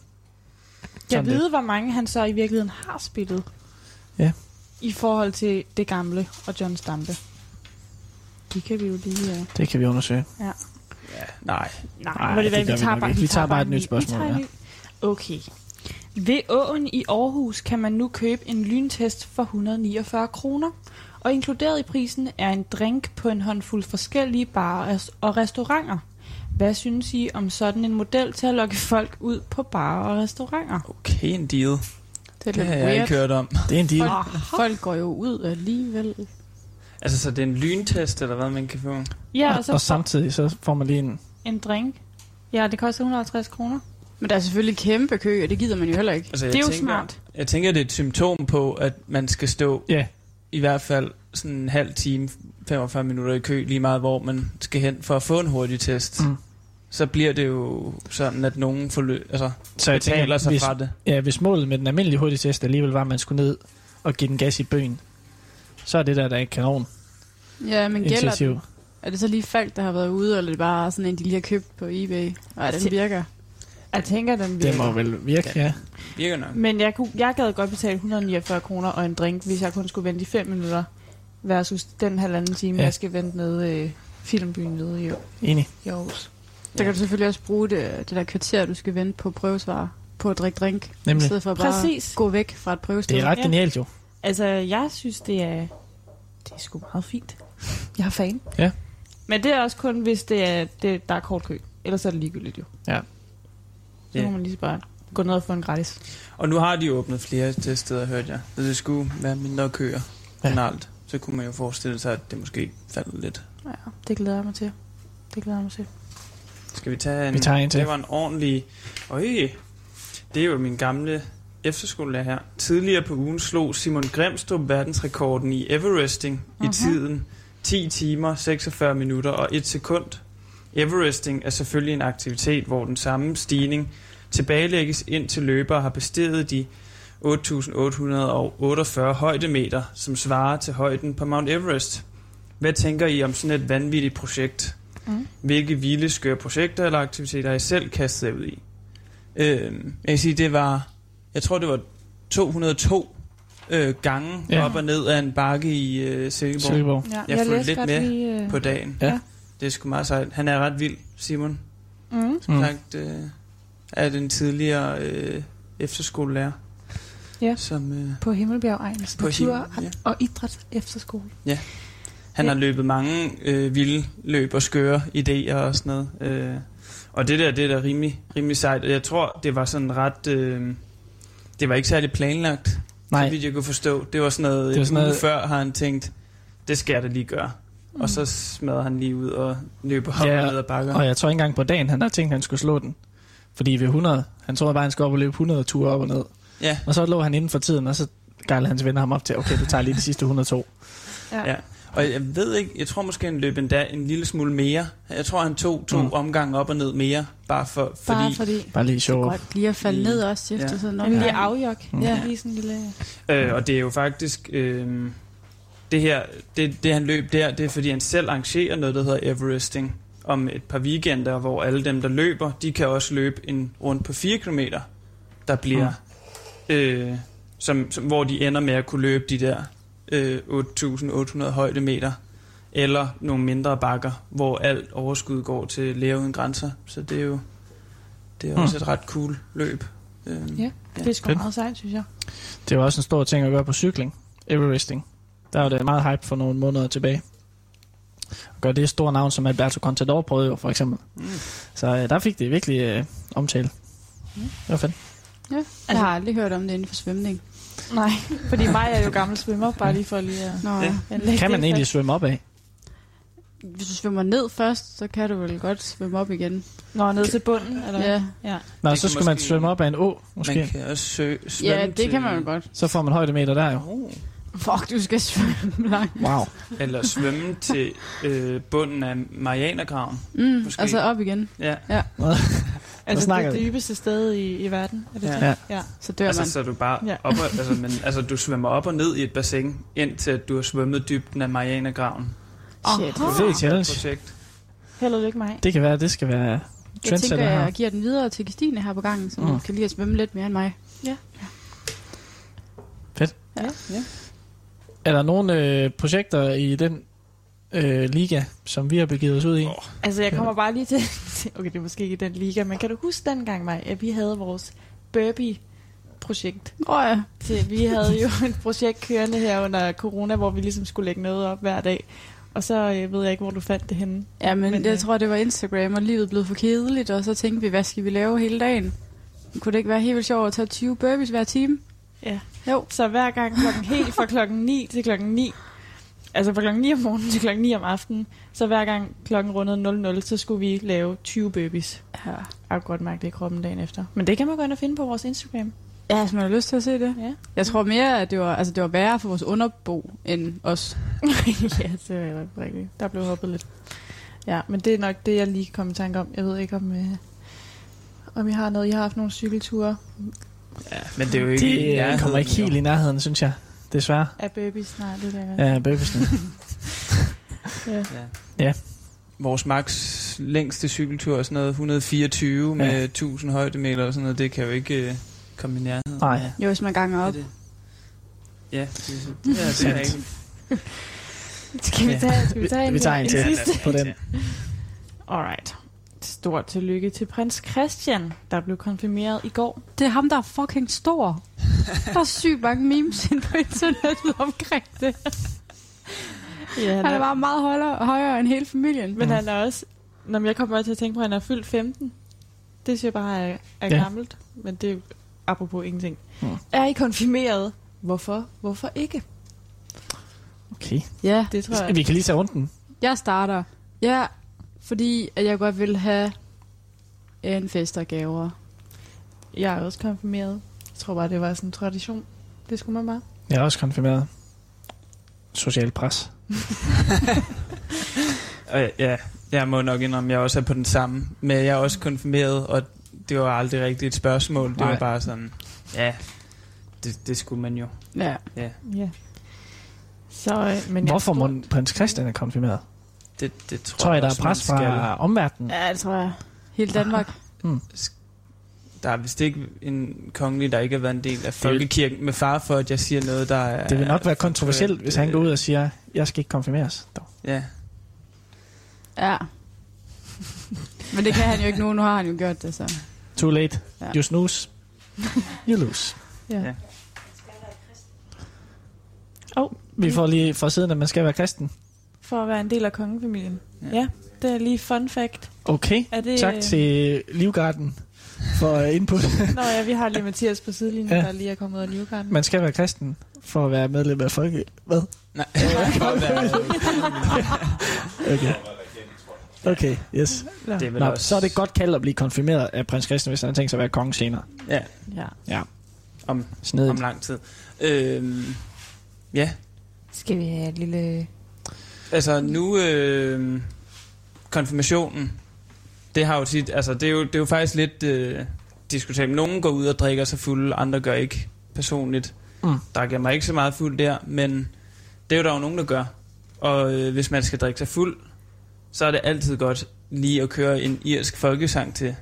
Jeg ved, hvor mange han så i virkeligheden har spillet. Ja. I forhold til det gamle og John Stampe. Det kan vi jo lige... Uh... Det kan vi undersøge. Ja, nej. Nej, Nej, må det det være, gør vi vi tager nok bare, ikke. Vi tager bare et nyt ny. spørgsmål, Vi ja. Okay. Ved åen i Aarhus kan man nu købe en lyntest for 149 kroner. Og inkluderet i prisen er en drink på en håndfuld forskellige barer og restauranter. Hvad synes I om sådan en model til at lokke folk ud på barer og restauranter? Okay, en deal. Det er Det lidt har jeg weird. ikke hørt om. Det er en deal. Folk, folk går jo ud alligevel. Altså, så det er en lyntest, eller hvad man kan få? Ja, og, så og samtidig så får man lige en... en drink. Ja, det koster 150 kroner. Men der er selvfølgelig kæmpe kø, og det gider man jo heller ikke. Altså, Det er jo tænker, smart. Jeg tænker, det er et symptom på, at man skal stå Ja, i hvert fald sådan en halv time, 45 minutter i kø, lige meget hvor man skal hen for at få en hurtig test. Mm. Så bliver det jo sådan, at nogen forlø- altså, så jeg betaler tænker, sig hvis, fra det. ja, hvis målet med den almindelige hurtigtest alligevel var, at man skulle ned og give den gas i bøen, så er det der, der er kanon Ja, men gælder initiativ. den? Er det så lige folk, der har været ude, eller er det bare sådan en, de lige har købt på eBay? Og den Til- virker? Jeg tænker, den Det virker. må vel virke, ja. Virker nok. Men jeg, kunne, jeg gad godt betale 149 kroner og en drink, hvis jeg kun skulle vente i 5 minutter, versus den halvanden time, Ja. ja. jeg skal vente nede i filmbyen nede i, Enig. i Aarhus. Der kan du selvfølgelig også bruge det, det der kvarter, du skal vente på prøvesvar på at drikke drink. Nemlig. I stedet for bare Præcis. at gå væk fra et prøvested. Det er ret Ja. genialt jo. Altså, jeg synes, det er, det er sgu meget fint. Jeg er fan. Ja. Men det er også kun, hvis det er, det, der er kort kø. Ellers er det ligegyldigt jo. Ja. Så Ja. må man lige bare gå ned og få en gratis. Og nu har de åbnet flere steder, hørte jeg. Så det skulle være mindre køer generelt. Så kunne man jo forestille sig, at det måske faldt lidt. Ja, det glæder jeg mig til. Det glæder jeg mig til. Skal vi tage en? Vi tager en til. Det var en ordentlig... Øj, det er jo min gamle efterskolelærer her. Tidligere på ugen slog Simon Grimstrup verdensrekorden i Everesting i Aha. tiden 10 timer, 46 minutter og 1 sekund. Everesting er selvfølgelig en aktivitet, hvor den samme stigning tilbagelægges ind til løbere har besteget de 8.848 højdemeter, som svarer til højden på Mount Everest. Hvad tænker I om sådan et vanvittigt projekt? Mm. Hvilke vilde, skøre projekter eller aktiviteter I selv kastet jer ud i? Øh, jeg kan sige, det var, jeg tror det var 202 øh, gange Ja. ja. op og ned af en bakke i øh, Silkeborg Silkeborg. Ja, Jeg fulgte læste lidt med lige, øh, på dagen. Ja. Det er sgu meget sejt. Han er ret vild, Simon. Mm. Som Mm. sagt, øh, er den tidligere øh, efterskolelærer. Ja. Som, øh, På Himmelbjerg Egens På Natur Himmel- ja. og Idræt Efterskole. Han Ja. har løbet mange øh, vilde løb og skøre idéer og sådan noget. Øh, og det der, det er da rimelig, rimelig sejt. Og jeg tror, det var sådan ret... Øh, det var ikke særlig planlagt, Nej, så vidt jeg kunne forstå. Det var sådan noget, Det var sådan noget- før har han tænkt, det skal jeg da lige gøre. Mm. Og så smadrer han lige ud og løber op Ja, og ned ad bakker. og jeg tror ikke engang på dagen, han har tænkt, at han skulle slå den. Fordi ved 100, han tror bare, han skulle op og løbe 100 ture op og ned. Ja, Og så lå han inden for tiden, og så gejlede hans venner ham op til, okay, du tager lige de sidste 102. Ja. Og jeg ved ikke, jeg tror måske, han løb endda en lille smule mere. Jeg tror, han tog to Mm. mm. omgange op og ned mere, bare for, fordi... Bare fordi... Bare lige show. Godt lige at falde Lige- ned også efter Ja. sådan Ja. noget. Lige afjok. Mm. Ja. Lige sådan en lille... Øh, og det er jo faktisk... Øh, det her, det, det han løb der, det er fordi han selv arrangerer noget, der hedder Everesting om et par weekender, hvor alle dem, der løber, de kan også løbe en rundt på 4 km, der bliver... Øh, som, som, hvor de ender med at kunne løbe de der øh, 8.800 højdemeter, eller nogle mindre bakker, hvor alt overskud går til Læger Uden Grænser. Så det er jo det er Hmm. også et ret cool løb. Øh, Ja. Det er sgu Fedt. meget sejt, synes jeg. Det var også en stor ting at gøre på cykling. Everesting. Der var det meget hype for nogle måneder tilbage. At gøre det store navn, som Alberto Contador prøvede jo, for eksempel. Mm. Så øh, der fik det virkelig øh, omtale. Mm. Det var fedt. Ja. Jeg har aldrig hørt om det inden for svømning. Nej, fordi mig er jo gammel svømmer, bare lige for lige at... Nå, Ja. ja. Kan man egentlig svømme op af? Hvis du svømmer ned først, så kan du vel godt svømme op igen. Nå, ned til bunden, eller? Ja, ja. Nå, Det så skal man svømme op af en å, Man måske. kan også sø, svømme ja det til, kan man jo godt. Så får man højdemeter der jo. Oh. Fuck, du skal svømme langt. Wow. Eller svømme til øh, bunden af Marianergraven. Mm, Måske. altså op igen, Ja. Altså snakker det vi. dybeste sted i, i verden. Er det Ja. det? Ja. ja. så dør Altså, man. så er du bare Ja. ja. op og, altså, men, altså, du svømmer op og ned i et bassin, indtil at du har svømmet dybden af Marianergraven. Shit. Aha. Fed challenge. Projekt. Held og lykke mig. Det kan være, det skal være Jeg trendsetter tænker, her. jeg giver den videre til Christine her på gangen, som Mm. mm. kan lide at svømme lidt mere end mig. Er der nogle øh, projekter i den øh, liga, som vi har begivet os ud i? Altså, jeg kommer bare lige til... Okay, det er måske ikke den liga, men kan du huske dengang, mig, at vi havde vores Burpee-projekt? Åh oh, ja. Til, vi havde jo et projekt kørende her under corona, hvor vi ligesom skulle lægge noget op hver dag. Og så øh, ved jeg ikke, hvor du fandt det henne. Ja, men, Men, men jeg øh, tror, det var Instagram, og livet blev for kedeligt, og så tænkte vi, hvad skal vi lave hele dagen? Kunne det ikke være helt vildt sjovt at tage 20 burpees hver time? Ja. Jo. Så hver gang klokken helt fra klokken 9 til klokken 9, altså fra klokken 9 om morgenen til klokken 9 om aftenen, så hver gang klokken rundede 00, så skulle vi lave 20 burpees. Ja. Jeg kunne godt mærke det i kroppen dagen efter. Men det kan man gå ind og finde på vores Instagram. Ja, hvis man har lyst til at se det. Ja. Jeg tror mere, at det var, altså, det var værre for vores underbo end os. ja, det er nok rigtigt. Der blev hoppet lidt. Ja, men det er nok det, jeg lige komme i tanke om. Jeg ved ikke, om, øh, om I har noget. I har haft nogle cykelture Ja, men det er jo ikke Det nærheden, kommer ikke helt jo. i nærheden, synes jeg. Desværre. af burpees. Nej, det er det, Ja, babysene. ja. Ja. Ja. Vores max længste cykeltur er sådan noget 124 med Ja. 1000 højdemeter og sådan noget. Det kan jo ikke øh, komme i nærheden. Nej. Jo, hvis man ganger op. Er det? Ja, det, det, det er Sandt. rigtigt. Skal vi Ja. tage, skal vi tage en, Vi tager en til sidste? på den. Alright. Stort tillykke til prins Christian, der blev konfirmeret i går. Det er ham, der er fucking stor. Der er sygt mange memes inde på internettet omkring det. Ja, Han er bare meget højere, højere end hele familien. Men Mhm. han er også... Når jeg kommer bare til at tænke på, at han er fyldt 15. Det synes jeg bare er, er Ja. ja. gammelt. men det er apropos ingenting. Hmm. Er I konfirmeret? Hvorfor? Hvorfor ikke? Okay. Ja, Det tror jeg. Vi kan lige tage runden. jeg starter. Ja, fordi at jeg godt vil have en fest og gaver. Jeg er også konfirmeret. Jeg tror bare, det var sådan en tradition. Det skulle man bare. Jeg er også konfirmeret. Social pres. Og ja, jeg må nok indrømme, at jeg også er på den samme. Men jeg er også konfirmeret, og det var aldrig rigtigt et spørgsmål. Det Nej. var bare sådan, ja, det, det skulle man jo. Ja. Ja, Ja. Så, øh, men Hvorfor må prins Christian er konfirmeret? Det, det tror, Tror jeg, der er pres fra omverdenen? Ja, det tror jeg. Hele Danmark. Der er vist ikke en kongelig, der ikke har været en del af folkekirken, med far for, at jeg siger noget, der er... Det vil nok være kontroversielt, forkert. hvis han går ud og siger, jeg skal ikke konfirmeres. Dog. Ja, Ja. Men det kan han jo ikke nu. Nu har han jo gjort det, så. Too late. Ja. You snooze. You lose. Ja. Ja. Oh, Vi får lige fra siden, at man skal være kristen. For at være en del af kongefamilien. Ja. Ja, det er lige fun fact. Okay. Er det, Tak øh, til Livgarden for input. Nå ja, vi har lige Mathias på sidelinjen, Ja. der lige er kommet af Livgarden. Man skal være kristen for at være medlem af folke... Hvad? nej. Okay. Okay, yes. Det er Nå, også... så er det godt kaldt at blive konfirmeret af prins Christian, hvis han har tænkt sig at være konge senere. Ja, Ja. Ja. om, Snedigt. om lang tid. Øhm, ja, Skal vi have et lille... altså nu... Øh, konfirmationen, det har jo tit... Altså, det er jo, det er jo faktisk lidt øh, diskutabelt. Nogen går ud og drikker sig fuld, andre gør ikke personligt. Mm. Der giver mig ikke så meget fuld der, men det er jo der jo nogen, der gør. Og øh, hvis man skal drikke sig fuld, så er det altid godt lige at køre en irsk folkesang til.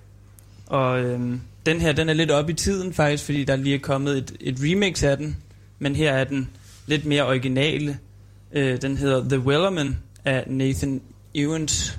Og øh, den her, den er lidt op i tiden faktisk, fordi der lige er kommet et, et remix af den. Men her er den lidt mere originale. Øh, den hedder The Wellerman af Nathan Evans.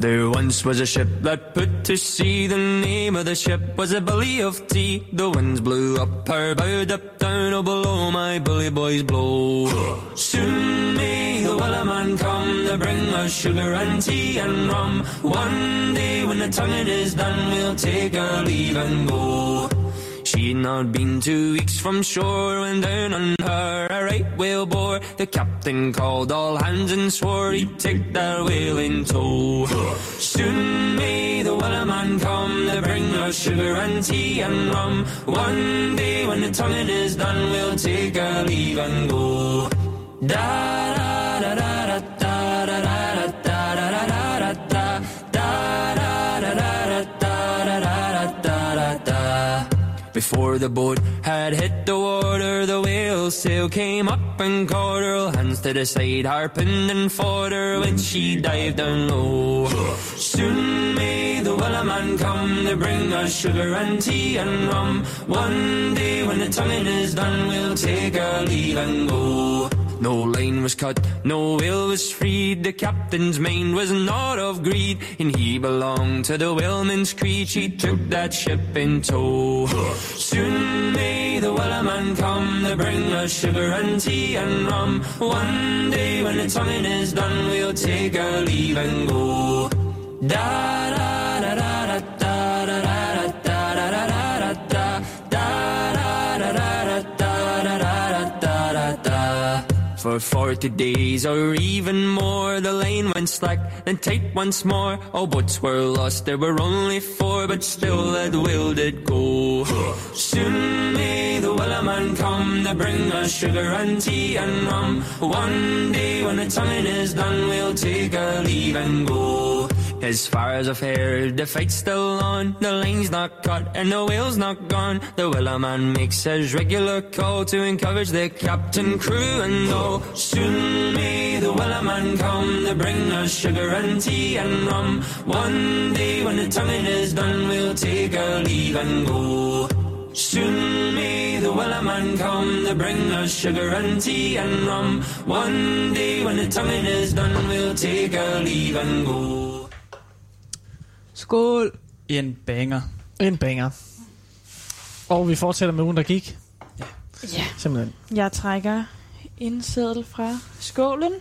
There once was a ship that put to sea. The name of the ship was a Billy of Tea. The winds blew up her bow, up down, oh below my bully boys blow. Soon may the Wellerman come to bring us sugar and tea and rum. One day when the tonguing is done, we'll take our leave and go. She'd not been two weeks from shore when down on her a right whale bore. The captain called all hands and swore he'd take that whale in tow. Soon may the Wellerman come to bring us sugar and tea and rum. One day when the tonguing is done, we'll take our leave and go. Da da before the boat had hit the water, the whale sail came up and caught her. Hands to the side, harping and fought her when she dived down low. Soon may the Wellerman come to bring us sugar and tea and rum. One day when the tonguing is done, we'll take our leave and go. No line was cut, no whale was freed. The captain's mind was not of greed, and he belonged to the whaleman's creed. She took that ship in tow. Soon may the Wellerman come to bring us sugar and tea and rum. One day when the tonguing is done, we'll take our leave and go. Da da For forty days or even more, the lane went slack and tight once more. All boats were lost, there were only four, but still that will did go. Soon may the Wellerman come to bring us sugar and tea and rum. One day when the tonguing is done, we'll take our leave and go. As far as I've heard, the fight's still on. The lane's not cut and the whale's not gone. The Wellerman makes his regular call to encourage the captain, crew, and all. Soon may the Wellerman come to bring us sugar and tea and rum. One day when the tonguing is done, we'll take our leave and go. Soon may the Wellerman come to bring us sugar and tea and rum. One day when the tonguing is done, we'll take our leave and go. Skål. En banger. En banger. Og vi fortsætter med ugen, der gik. Ja. Simpelthen. Jeg trækker en seddel fra skålen.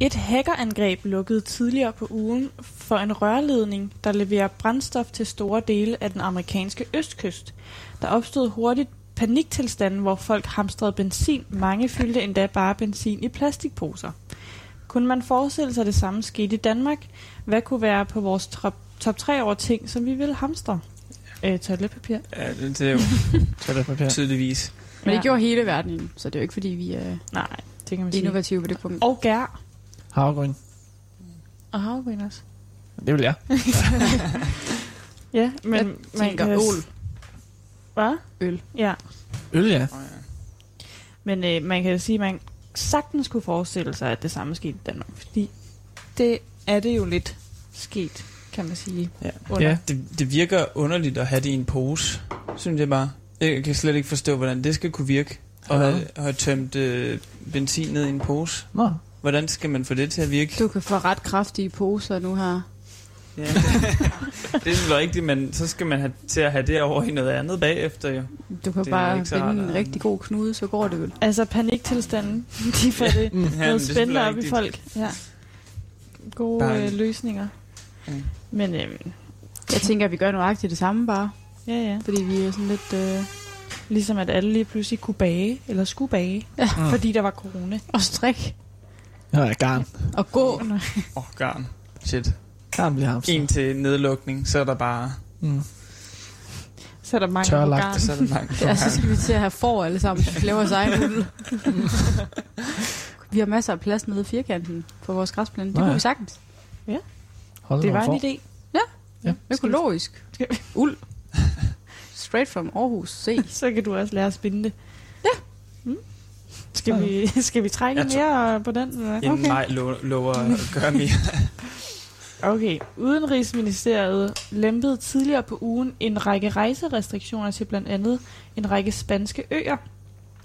Et hackerangreb lukkede tidligere på ugen for en rørledning, der leverer brændstof til store dele af den amerikanske østkyst. Der opstod hurtigt paniktilstanden, hvor folk hamstrede benzin. Mange fyldte endda bare benzin i plastikposer. Kunne man forestille sig, at det samme skete i Danmark? Hvad kunne være på vores top, top 3 over ting, som vi vil hamstre? Øh, toiletpapir. Ja, det, det er jo Toiletpapir. tydeligvis. Men det gjorde hele verden, så det er jo ikke, fordi vi er Nej, det kan man sige. innovative på det punkt. Og gær. Havregryn. Og havregryn også. Det vil jeg. Ja, men Jeg man tænker kan... ål. Hvad? Øl. Ja, Øl, ja. men øh, man kan sige, at man sagtens kunne forestille sig, at det samme skete i Danmark. Fordi det er det jo lidt sket, kan man sige. Ja. Under. Ja. Det, det virker underligt at have det i en pose, synes jeg bare. Jeg kan slet ikke forstå, hvordan det skal kunne virke. Og Ja. have, have tømt øh, benzin ned i en pose. Nå. Hvordan skal man få det til at virke? Du kan få ret kraftige poser nu her. Ja. det er vel rigtigt, men så skal man have, til at have det over i noget andet bagefter jo. Du kan Det bare finde rart, en rigtig god knude, så går det vel. Altså paniktilstanden, de får det Ja, men det er noget spændende op i folk. Ja. Gode Bare- øh, løsninger. Mm. Men øhm, Jeg tænker, at vi gør nøjagtigt det samme bare. ja, ja. Fordi vi er sådan lidt... Øh, Ligesom at alle lige pludselig kunne bage, eller skulle bage, Ja. Mm. fordi der var corona. og strik. Ja, ja, garn. Og gå. Åh, oh, garn. Shit. Garn bliver hamstret. En til nedlukning, så er der bare... Mm. Så er der mange på Tørlagt. garn. Så er der mange Ja, så skal vi til at have får alle sammen, så vi laver os egen vi har masser af plads nede i firkanten på vores græsplæne. Det Nå kunne ja. vi sagtens. Hold Det var for. en idé. Ja. Økologisk. Skal Uld. Straight from Aarhus. Se. Så kan du også lære at spinde det. Ja. Mm. Skal, vi, skal vi trække mere på den? Eller? maj lo- lover at gøre mere. Okay. Udenrigsministeriet lempede tidligere på ugen en række rejserestriktioner til blandt andet en række spanske øer.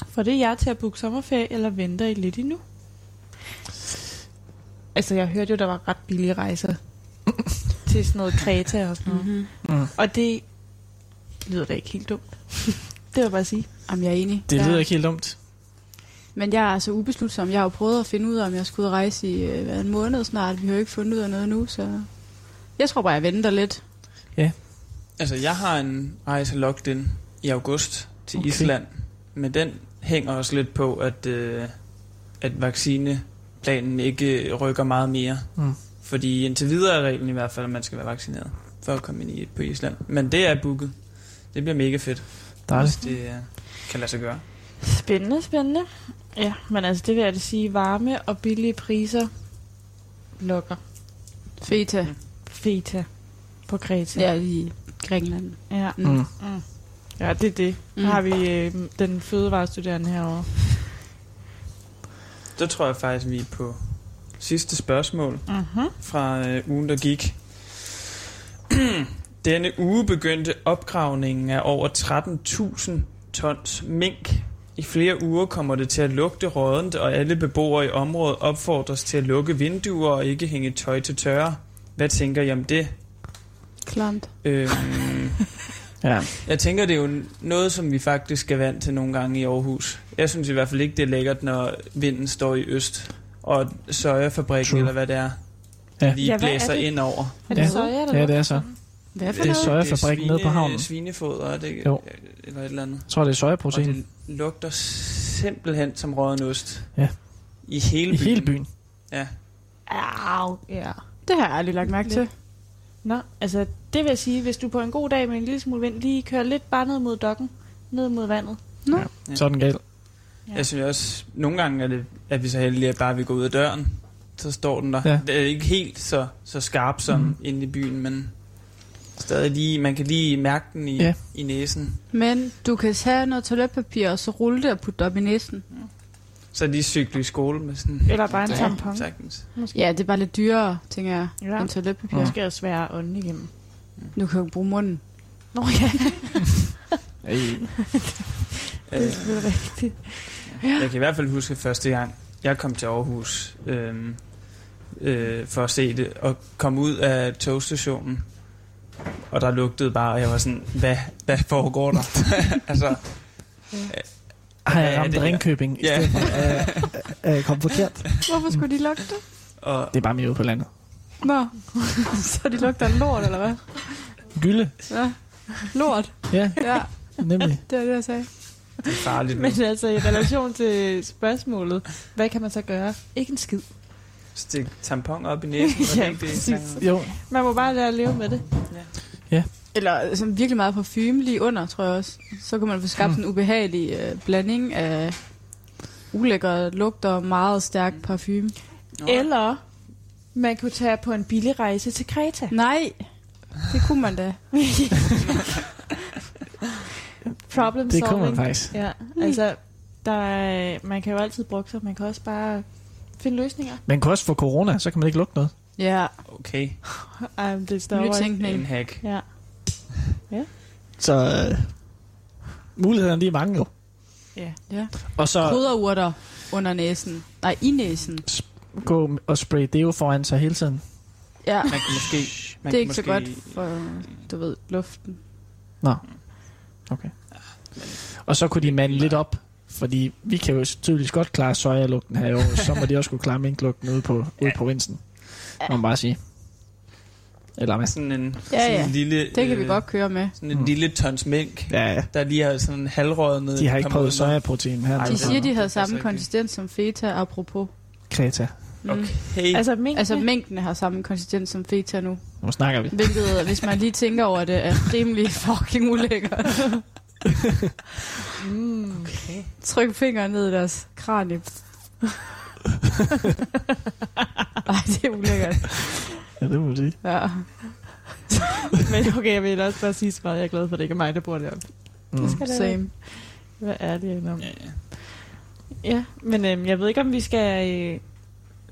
For det er jer til at booke sommerferie, eller venter I lidt endnu? Altså, jeg hørte jo, der var ret billige rejser til sådan noget Kreta og sådan noget. Mm-hmm. Mm. Og det lyder da ikke helt dumt. det jeg bare sige. Jamen, jeg er enig. Det lyder ikke helt dumt. Men jeg er altså ubeslutsom. Jeg har jo prøvet at finde ud af, om jeg skulle rejse i øh, hvad, en måned snart. Vi har jo ikke fundet ud af noget nu, så... Jeg tror bare, jeg venter lidt. Altså, jeg har en rejse locked in i august til okay. Island. Men den hænger også lidt på, at, øh, at vaccineplanen ikke rykker meget mere. Mm. Fordi indtil videre er reglen i hvert fald, at man skal være vaccineret for at komme ind i, på Island. Men det er booket. Det bliver mega fedt, Dejligt. hvis det øh, kan lade sig gøre. Spændende, spændende. Ja, men altså det vil jeg da sige, varme og billige priser lokker Feta. feta på Kreta. Ja, i Grækenland. ja. Mm. Mm. Mm. Ja, det er det. Mm. Mm. har vi øh, den fødevarestuderende herovre. Så tror jeg faktisk, vi er på sidste spørgsmål Mm-hmm. fra øh, ugen, der gik. Denne uge begyndte opgravningen af over 13.000 tons mink. I flere uger kommer det til at lugte rådent, og alle beboere i området opfordres til at lukke vinduer og ikke hænge tøj til tørre. Hvad tænker I om det? Klamt. Øhm, Ja. jeg tænker, det er jo noget, som vi faktisk skal vant til nogle gange i Aarhus. Jeg synes i hvert fald ikke, det er lækkert, når vinden står i øst, og sojafabrikken, True. eller hvad det er, Ja. lige Ja, hvad er blæser det? ind over. Er det Ja. soja, eller Ja, det er så. Hvad for Det er noget? sojafabrikken nede på havnen. Svinefoder, er det ikke? Jo. Eller et eller andet. Jeg tror, det er Og sojaprotein det lugter simpelthen som råden ost. Ja. I hele i byen. hele byen. Ja. Au, ja. Det har jeg aldrig lagt mærke til. Nå, altså det vil jeg sige, hvis du på en god dag med en lille smule vind lige kører lidt bare ned mod dokken, ned mod vandet. Nå. Ja. Så er den galt. Ja. Jeg synes også, nogle gange er, det, er vi så heldige, at bare vi går ud af døren, så står den der. Ja. Det er ikke helt så, så skarp som mm. inde i byen, men stadig lige, man kan lige mærke den i, Ja. ja. i næsen. Men du kan tage noget toiletpapir, og så rulle det og putte det op i næsen. Så lige cykle i skole med sådan... Eller bare en Ja, tampon. Sagtens. Måske. Ja, det er bare lidt dyrere, tænker jeg, Ja. end toiletpapir. Måske er svære ånden igennem. Du kan jo bruge munden. Nå ja. Øh, det er selvfølgelig rigtigt. jeg kan i hvert fald huske første gang, jeg kom til Aarhus øh, øh, for at se det, og kom ud af togstationen, og der lugtede bare, og jeg var sådan, hvad, hvad foregår der? altså, Har Hvad jeg ramt? Ringkøbing i Ja. stedet for at øh, øh, komme forkert? Hvorfor skulle de lukke det? og Det er bare mere ude på landet. Nå, så de lugter af lort, eller hvad? Gylde. Ja. Lort. Ja, Ja, nemlig. det er det, jeg sagde. Det er farligt. Men altså i relation til spørgsmålet, hvad kan man så gøre? Ikke en skid. Stik tampon op i næsen. det Ja, det, præcis. Jo, Man må bare lære at leve med det. Eller sådan virkelig meget parfume lige under, tror jeg også. Så kan man få skabt Hmm. en ubehagelig øh, blanding af ulækker lugter og meget stærk parfume. Nå. Eller man kunne tage på en billig rejse til Kreta. Nej, det kunne man da. Problem det solving. kunne man faktisk. Ja, altså, der er, man kan jo altid bruge sig. Man kan også bare finde løsninger. Man kan også få corona, så kan man ikke lugte noget. Ja, Okay, Ej, men det står nytænkning. en hack. Ja. Så øh, mulighederne de er mange jo. Ja. Ja. Og så Krydderurter under næsen. Nej, i næsen. gå og spray deo foran sig hele tiden. Ja, Man kan måske... Man det er ikke så måske, godt for, du ved, luften. Okay. Og så kunne de mande lidt op, fordi vi kan jo tydeligvis godt klare sojalugten her i år, så må de også kunne klare minklugten ude på, ude i provinsen. Må man bare sige. Eller hvad? Sådan en, Ja, sådan ja. en lille... Det kan vi øh, godt køre med. Sådan en Mm. lille tons mink, Ja, ja. der lige har sådan halvrøget De har ikke prøvet sojaprotein her. De siger, de havde passer samme konsistens som feta, apropos. Kreta. Mm. Okay. Altså, mink, Altså, mængden har samme konsistens som feta nu. Nu snakker vi. Hvilket, hvis man lige tænker over det, er rimelig fucking ulækkert. mm. okay. Tryk fingeren ned i deres kranie. Ej, det er ulækkert. Ja, det må man sige. Ja. Men okay, jeg vil også bare sige så meget, jeg er glad for, at det ikke er mig, der bor deroppe. Mm. Det skal det Same. Hvad er det om? Ja, ja. Ja, men øhm, jeg ved ikke, om vi skal øh,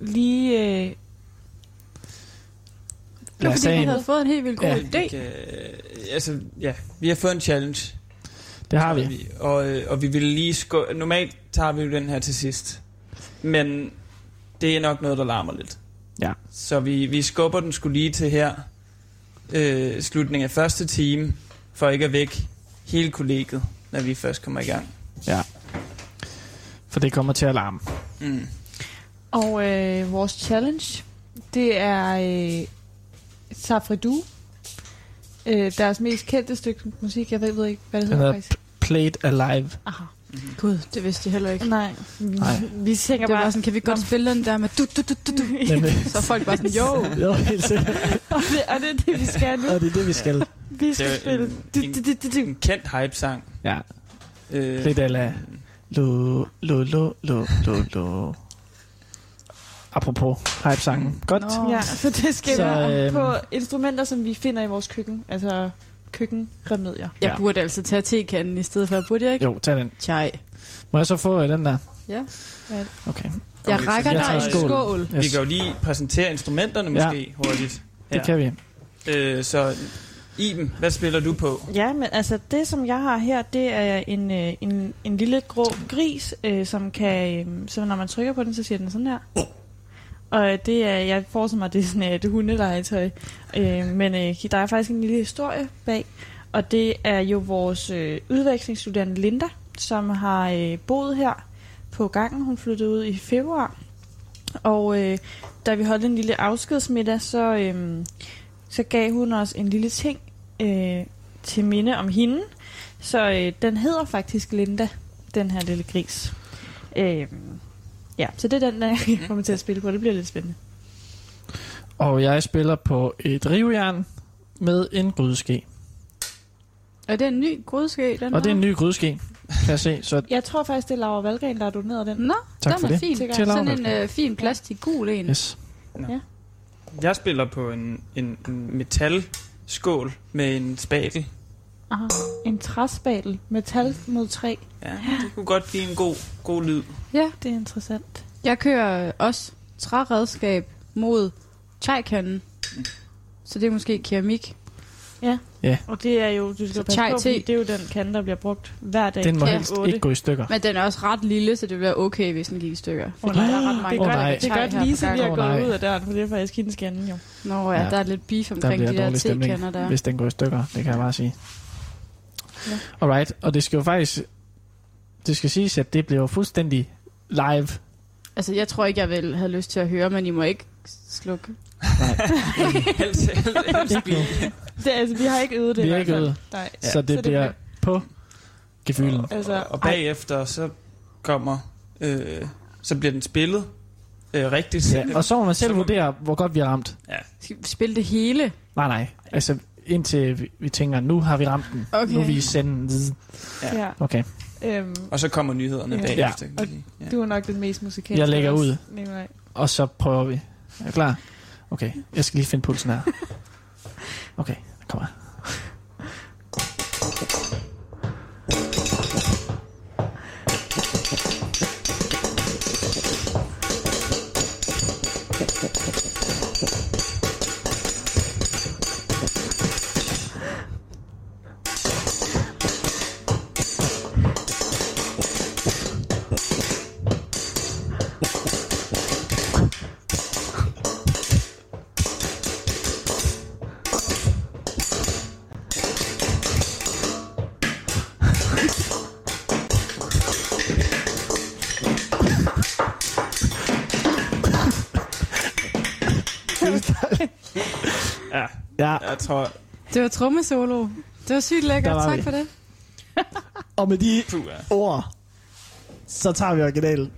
lige... Øh, Det var fordi, vi havde fået en helt vildt god Ja. idé. Kan, altså, ja, vi har fået en challenge. Det har tror vi. Og, øh, og vi vil lige skå... Normalt tager vi jo den her til sidst. Men det er nok noget, der larmer lidt. Ja. Så vi, vi skubber den skulle lige til her. Øh, slutningen af første time. For ikke at væk hele kollegiet, når vi først kommer i gang. Ja. For det kommer til at larme. Mm. og øh, vores challenge, det er øh, Safridu. Øh, deres mest kendte stykke musik. Jeg ved, ved ikke, hvad det hedder faktisk. Played Alive. Aha. Gud, det vidste jeg heller ikke. Nej. Nej. Vi tænker Det var bare... sådan, kan vi godt spille den der med du, du, du, du, du. Men, øh, Så er folk bare sådan, jo. jo, helt sikkert. og, det, og det er det, vi skal nu. Og det er det, vi skal. Vi Det skal er spille. en, Du, du, du, du, en kendt hype-sang. Ja. Øh, Played Alive. Lo, lo, lo, lo, lo, lo. Apropos hype-sangen. Godt. Nå. Ja, så det skal Så, så, være øhm, på instrumenter, som vi finder i vores køkken. Altså køkkenremedier. Jeg Ja. burde altså tage tekanden i stedet for, burde jeg ikke? Jo, tag den. Chai. Må jeg så få øh, den der? Ja. Okay. Jeg Okay, rækker dig en skål. skål. Vi kan jo lige præsentere instrumenterne Ja. måske hurtigt. Det kan vi. Øh, så Iben, hvad spiller du på? Ja, men altså det, som jeg har her, det er en, øh, en, en lille grå gris, øh, som kan, øh, så når man trykker på den, så siger den sådan her. Og det er, jeg forestiller mig, det er sådan et hundelegetøj. Øh, men øh, der er faktisk en lille historie bag. Og det er jo vores øh, udvekslingsstuderende Linda, som har øh, boet her på gangen. Hun flyttede ud i februar. Og øh, da vi holdt en lille afskedsmiddag, så, øh, så gav hun os en lille ting øh, til minde om hende. Så øh, den hedder faktisk Linda, den her lille gris. Øh, ja, så det er den, der jeg kommer til at spille på. Det bliver lidt spændende. Og jeg spiller på et rivjern med en grydeske. Er det en ny grydske, den Og det er en ny grydeske, kan jeg se. Så Jeg tror faktisk, det er Laura Valgren, der har doneret den. Nå, tak den for er det. fin. Til Sådan en øh, fin plastik gul en. yes. Jeg spiller på en, en, en metalskål med en spatel. Aha. En træspadel. Metal mod træ. Ja, det kunne godt blive en god, god lyd. Ja, Det er interessant. jeg kører også træredskab mod chai-kanden. Så det er måske keramik. Og det er jo, du skal Så passe på, det er jo den kande, der bliver brugt hver dag. Den må Ja. helst Otte. ikke gå i stykker. Men den er også ret lille, så det bliver okay, hvis den gik i stykker. Fordi nej. der er ret Det mange er Åh, godt, nej. det er godt lige, at vi er Åh, gået ud af døren, for det er faktisk hendes skanden jo. Nå ja, Ja. der er lidt beef Der omkring bliver de der te-kander der. hvis den går i stykker. Det kan jeg bare sige. Ja. Alright, og det skal jo faktisk... Det skal siges, at det bliver fuldstændig live. Altså, jeg tror ikke, jeg vil have lyst til at høre, men I må ikke slukke. helst, helst, helst. Det, altså, vi har ikke øvet det. Vi har ikke øvet. Nej. Så det bliver på gefylen. Altså, Og bagefter så kommer, øh, så bliver den spillet øh, rigtigt. Ja, og så må man selv Så må- vurdere, hvor godt vi har ramt. Skal vi spille det hele? Nej, nej. Altså, indtil vi, vi tænker, nu har vi ramt den. Okay. Nu er vi i senden. ja. Okay. Øhm, Og så kommer nyhederne Ja. bagefter. Ja. sige. Ja. du er nok den mest musikalske. Jeg lægger ud. Nikolaj. Og så prøver vi. Er du klar? Okay. Jeg skal lige finde pulsen her. Okay, kom her. Jeg tror... Det var trommesolo. Det var sygt lækkert. Var Tak vi. for det. og med de Puh, ja. ord, så tager vi originalen.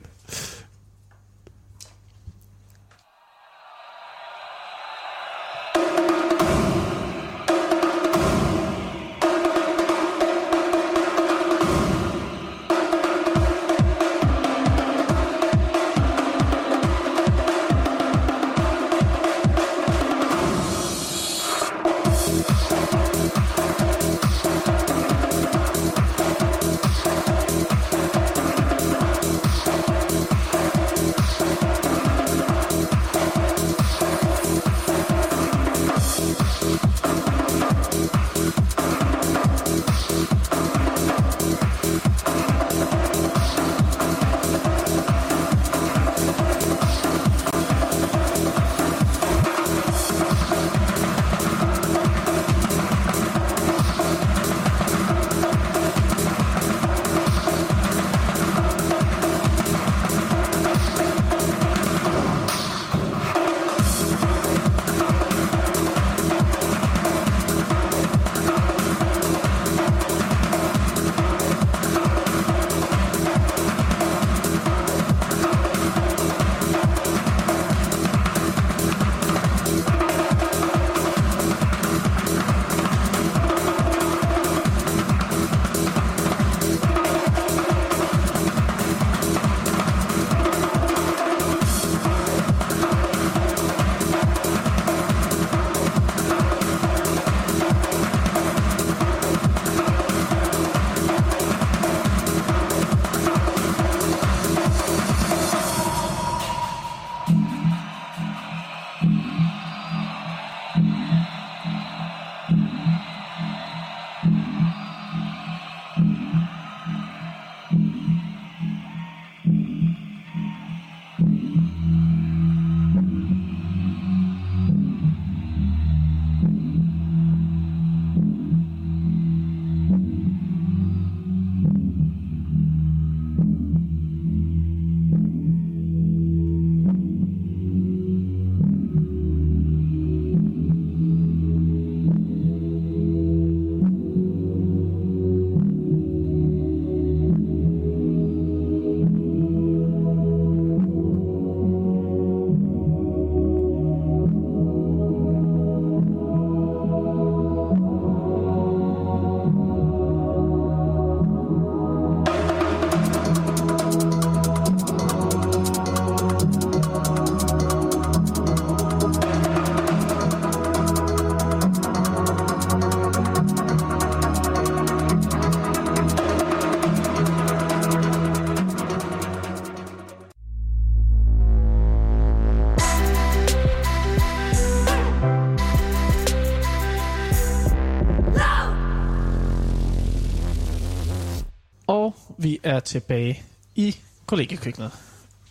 Vi er tilbage i kollegiekøkkenet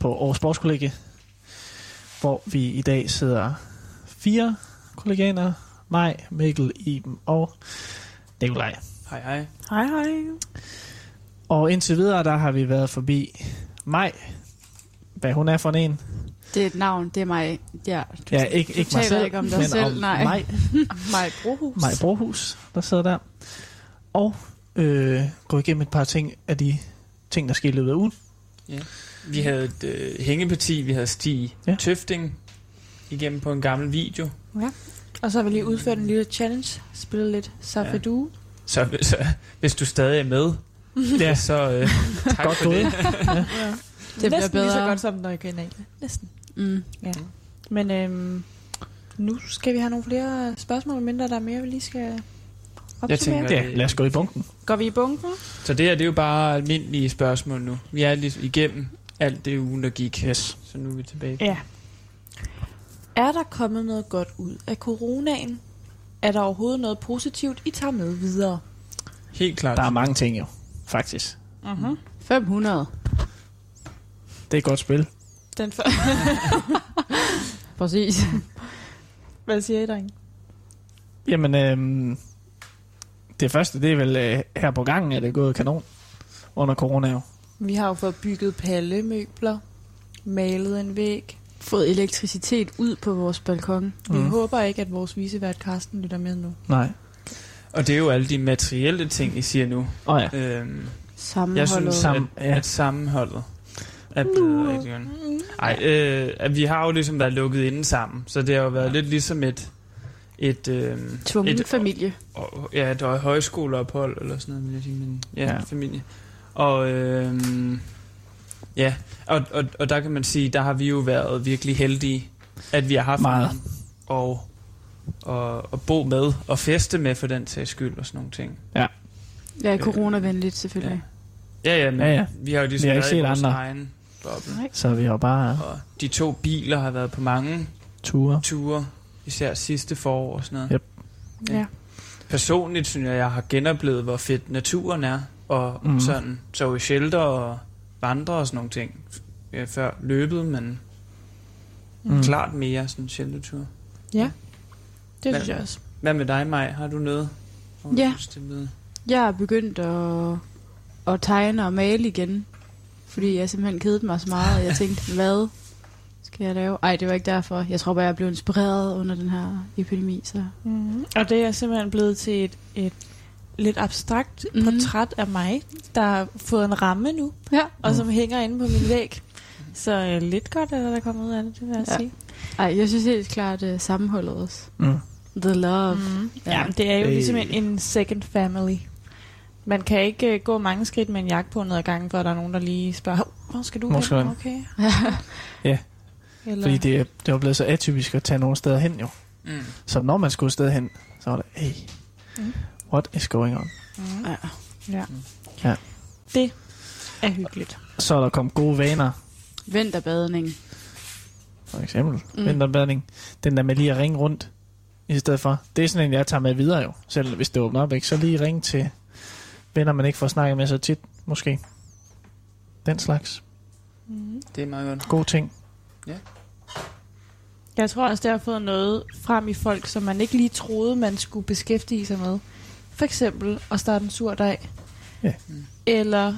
på Aarhus Sportskollegie, hvor vi i dag sidder fire kolleganer. Mig, Mikkel, Iben og Nikolaj. Hej, hej. Hej, hej. Og indtil videre, der har vi været forbi mig, hvad hun er for en. Det er et navn, det er mig. Ja, du, Ja, ikke, ikke du mig taler selv, ikke om dig men selv, om nej. mig, Maj Brohus. mig Brohus, der sidder der. Og øh, gå igennem et par ting af de ting, der skete i løbet af ugen. Vi havde et øh, hængeparti, vi havde Stig Ja. ja. Tøfting igennem på en gammel video. Og så har vi lige udført en lille challenge. Spillet lidt Safedu. Så, så hvis du stadig er med, Ja. så øh, tak Godt for det. Ja. bliver Næsten lige så bedre. godt som den originale. Næsten. Mm. Men øhm, nu skal vi have nogle flere spørgsmål, mindre der er mere, vi lige skal opsummere. tænker- Ja, lad os gå i bunken. Går vi i bunken? Så det her, det er jo bare almindelige spørgsmål nu. Vi er lige igennem alt det ugen, der gik. Yes. Så nu er vi tilbage. Ja. Er der kommet noget godt ud af coronaen? Er der overhovedet noget positivt, I tager med videre? Helt klart. Der er mange ting jo, faktisk. Uh-huh. 500. Det er et godt spil. Den for... Præcis. Hvad siger I, drenge? Jamen, øhm, det første, det er vel øh, her på gangen, er det gået kanon under corona jo. Vi har jo fået bygget pallemøbler, malet en væg. Fået elektricitet ud på vores balkon. Vi Mm. håber ikke, at vores visevært Karsten lytter med nu. Nej. Og det er jo alle de materielle ting, I siger nu. Åh oh, ja. Øhm, jeg Sammenholdet. synes, Sam- at, ja. at sammenholdet er blevet rigtig godt. Ej, øh, at vi har jo ligesom været lukket inde sammen, så det har jo været lidt ligesom et... Et, øh, Tvungen et, familie. og, ja, et højskoleophold eller sådan noget, vil jeg sige, men ja, Ja. ja. familie. Og øh, ja, og, og, og der kan man sige, der har vi jo været virkelig heldige, at vi har haft Meget. og, og, og bo med og feste med for den sags skyld og sådan nogle ting. Ja, coronavenligt selvfølgelig. Ja, ja, men Ja, ja, ja. ja. vi har jo ligesom Vi har været ikke i set vores andre. egen boble. Så vi har bare Og de to biler har været på mange ture. ture, især sidste forår og sådan noget. Yep. Ja. Ja. Personligt synes jeg, jeg har genoplevet, hvor fedt naturen er, og mm. sådan så i shelter og vandre og sådan nogle ting. Ja, før løbet, men Mm. klart mere sådan sheltertur. Ja, det Hvad- synes jeg også. Hvad med dig, Maj? Har du noget? du Ja. er blevet- Jeg har begyndt at, at tegne og male igen. Fordi jeg simpelthen kedede mig så meget, og jeg tænkte, hvad skal jeg lave? Ej, det var ikke derfor. Jeg tror bare, jeg blev inspireret under den her epidemi. Så. Mm. Og det er simpelthen blevet til et, et lidt abstrakt mm. portræt af mig, der har fået en ramme nu, Ja. og som hænger inde på min væg. Så øh, lidt godt er der, der er kommet ud af det, det vil jeg Ja. sige. Ej, jeg synes helt klart uh, sammenholdet også. Mm. The love. Mm. Ja. Ja, det er jo Øh. ligesom en, en second family. Man kan ikke uh, gå mange skridt med en jakke på ned ad gangen, før der er nogen, der lige spørger, "Hov, hvor skal du Hvor skal hen? du Okay. Ja. Eller, Fordi det, er- det var blevet så atypisk at tage nogle steder hen jo. Mm. Så når man skulle sted hen, så var det, hey, Mm. what is going on? Mm. Ja. ja. Ja. Det er hyggeligt. Så er der kommet gode vaner, Vinterbadning. for eksempel Mm. vinterbadning. Den der med lige at ringe rundt i stedet for. Det er sådan en, jeg tager med videre jo. Selv hvis det åbner op, ikke? Så lige ringe til venner, man ikke får snakket med så tit, måske. Den slags. Mm. Det er meget godt. Gode ting. Jeg tror også, det har fået noget frem i folk, som man ikke lige troede, man skulle beskæftige sig med. For eksempel at starte en sur dag. Ja. Mm. Eller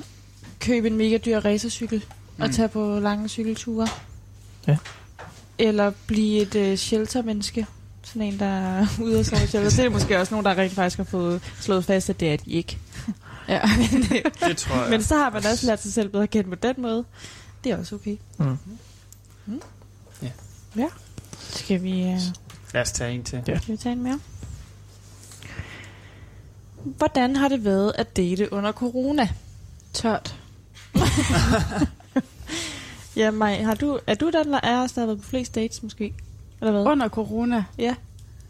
købe en mega dyr racercykel og Mm. tage på lange cykelture. Ja. Eller blive et øh, sheltermenneske. Sådan en, der er ude at sove i shelter. Det er måske også nogen, der rent faktisk har fået slået fast, at det er de ikke. Ja. Det tror jeg. Men så har man også lært sig selv bedre at kende på den måde. Det er også okay. Mm. Ja. Ja. Skal vi, øh, Lad os tage en til. Ja. skal vi tage en mere? Hvordan har det været at date under corona? Tørt. Ja, Maj, har du, er du den, der er os, der har været på flest dates, måske? Eller hvad? Under corona? Ja.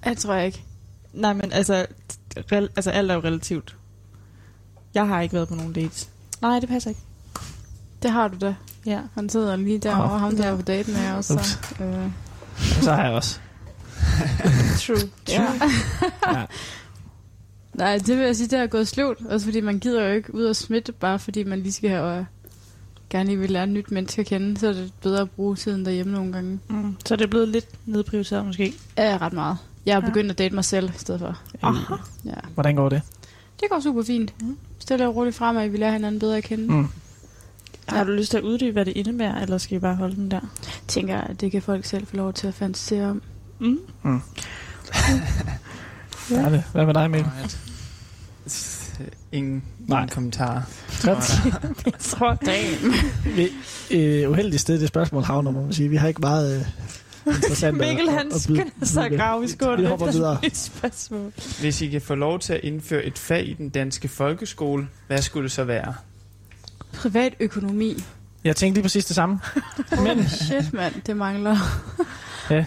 Jeg tror jeg ikke. Nej, men altså, rel, altså alt er jo relativt. Jeg har ikke været på nogen dates. Nej, det passer ikke. Det har du da. Ja. Han sidder lige derovre, Åh. ham der er på date med også. Ups. Så, øh, Så har jeg også. True. ja. Ja. Nej, det vil jeg sige, det er gået sløvt. Også fordi man gider jo ikke ud og smitte, bare fordi man lige skal have, øh, gerne lige vil lære et nyt menneske at kende. Så er det bedre at bruge tiden derhjemme nogle gange. Mm. Så det er blevet lidt nedprioriteret, måske. Ja, ret meget. Jeg har Ja. begyndt at date mig selv i stedet for. Aha. Ja. Hvordan går det? Det går super fint. Mm. Stille og roligt fremad, vi lærer hinanden bedre at kende. Mm. Har du lyst til at uddybe, hvad det indebærer, eller skal vi bare holde den der? tænker, at det kan folk selv få lov til at fantasere om. Mm. Ja. det. Hvad med dig, Emil? Alright. Ingen, Nej. ingen kommentarer. Godt. Jeg tror. Vi, øh, uheldigt sted, det spørgsmål havner, må man sige. Vi har ikke meget øh, interessant Mikkel, han skynder sig at grave i skålen. Vi hopper videre. et spørgsmål. Hvis I kan få lov til at indføre et fag i den danske folkeskole, hvad skulle det så være? Privat økonomi. Jeg tænkte lige præcis det samme. Men shit, mand, det mangler.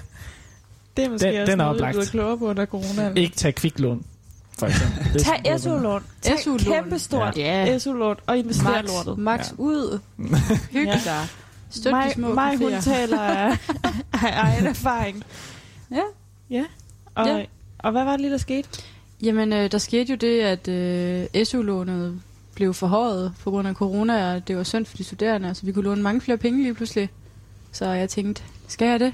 Det er måske Den- også den er noget, oplagt. du er klogere på under corona. Ikke tage kviklån, for eksempel. Tag SU-lån. Tag SU-lån. kæmpe stort Ja. SU-lån og investere Max, lortet. max Ja. ud. Hygge Ja. dig. Støt Mig, de små mig hun taler af, af egen erfaring. Ja. Ja. Og, Ja. og hvad var det lige, der skete? Jamen, øh, der skete jo det, at øh, SU-lånet blev forhøjet på grund af corona, og det var synd for de studerende, så vi kunne låne mange flere penge lige pludselig. Så jeg tænkte, skal jeg det?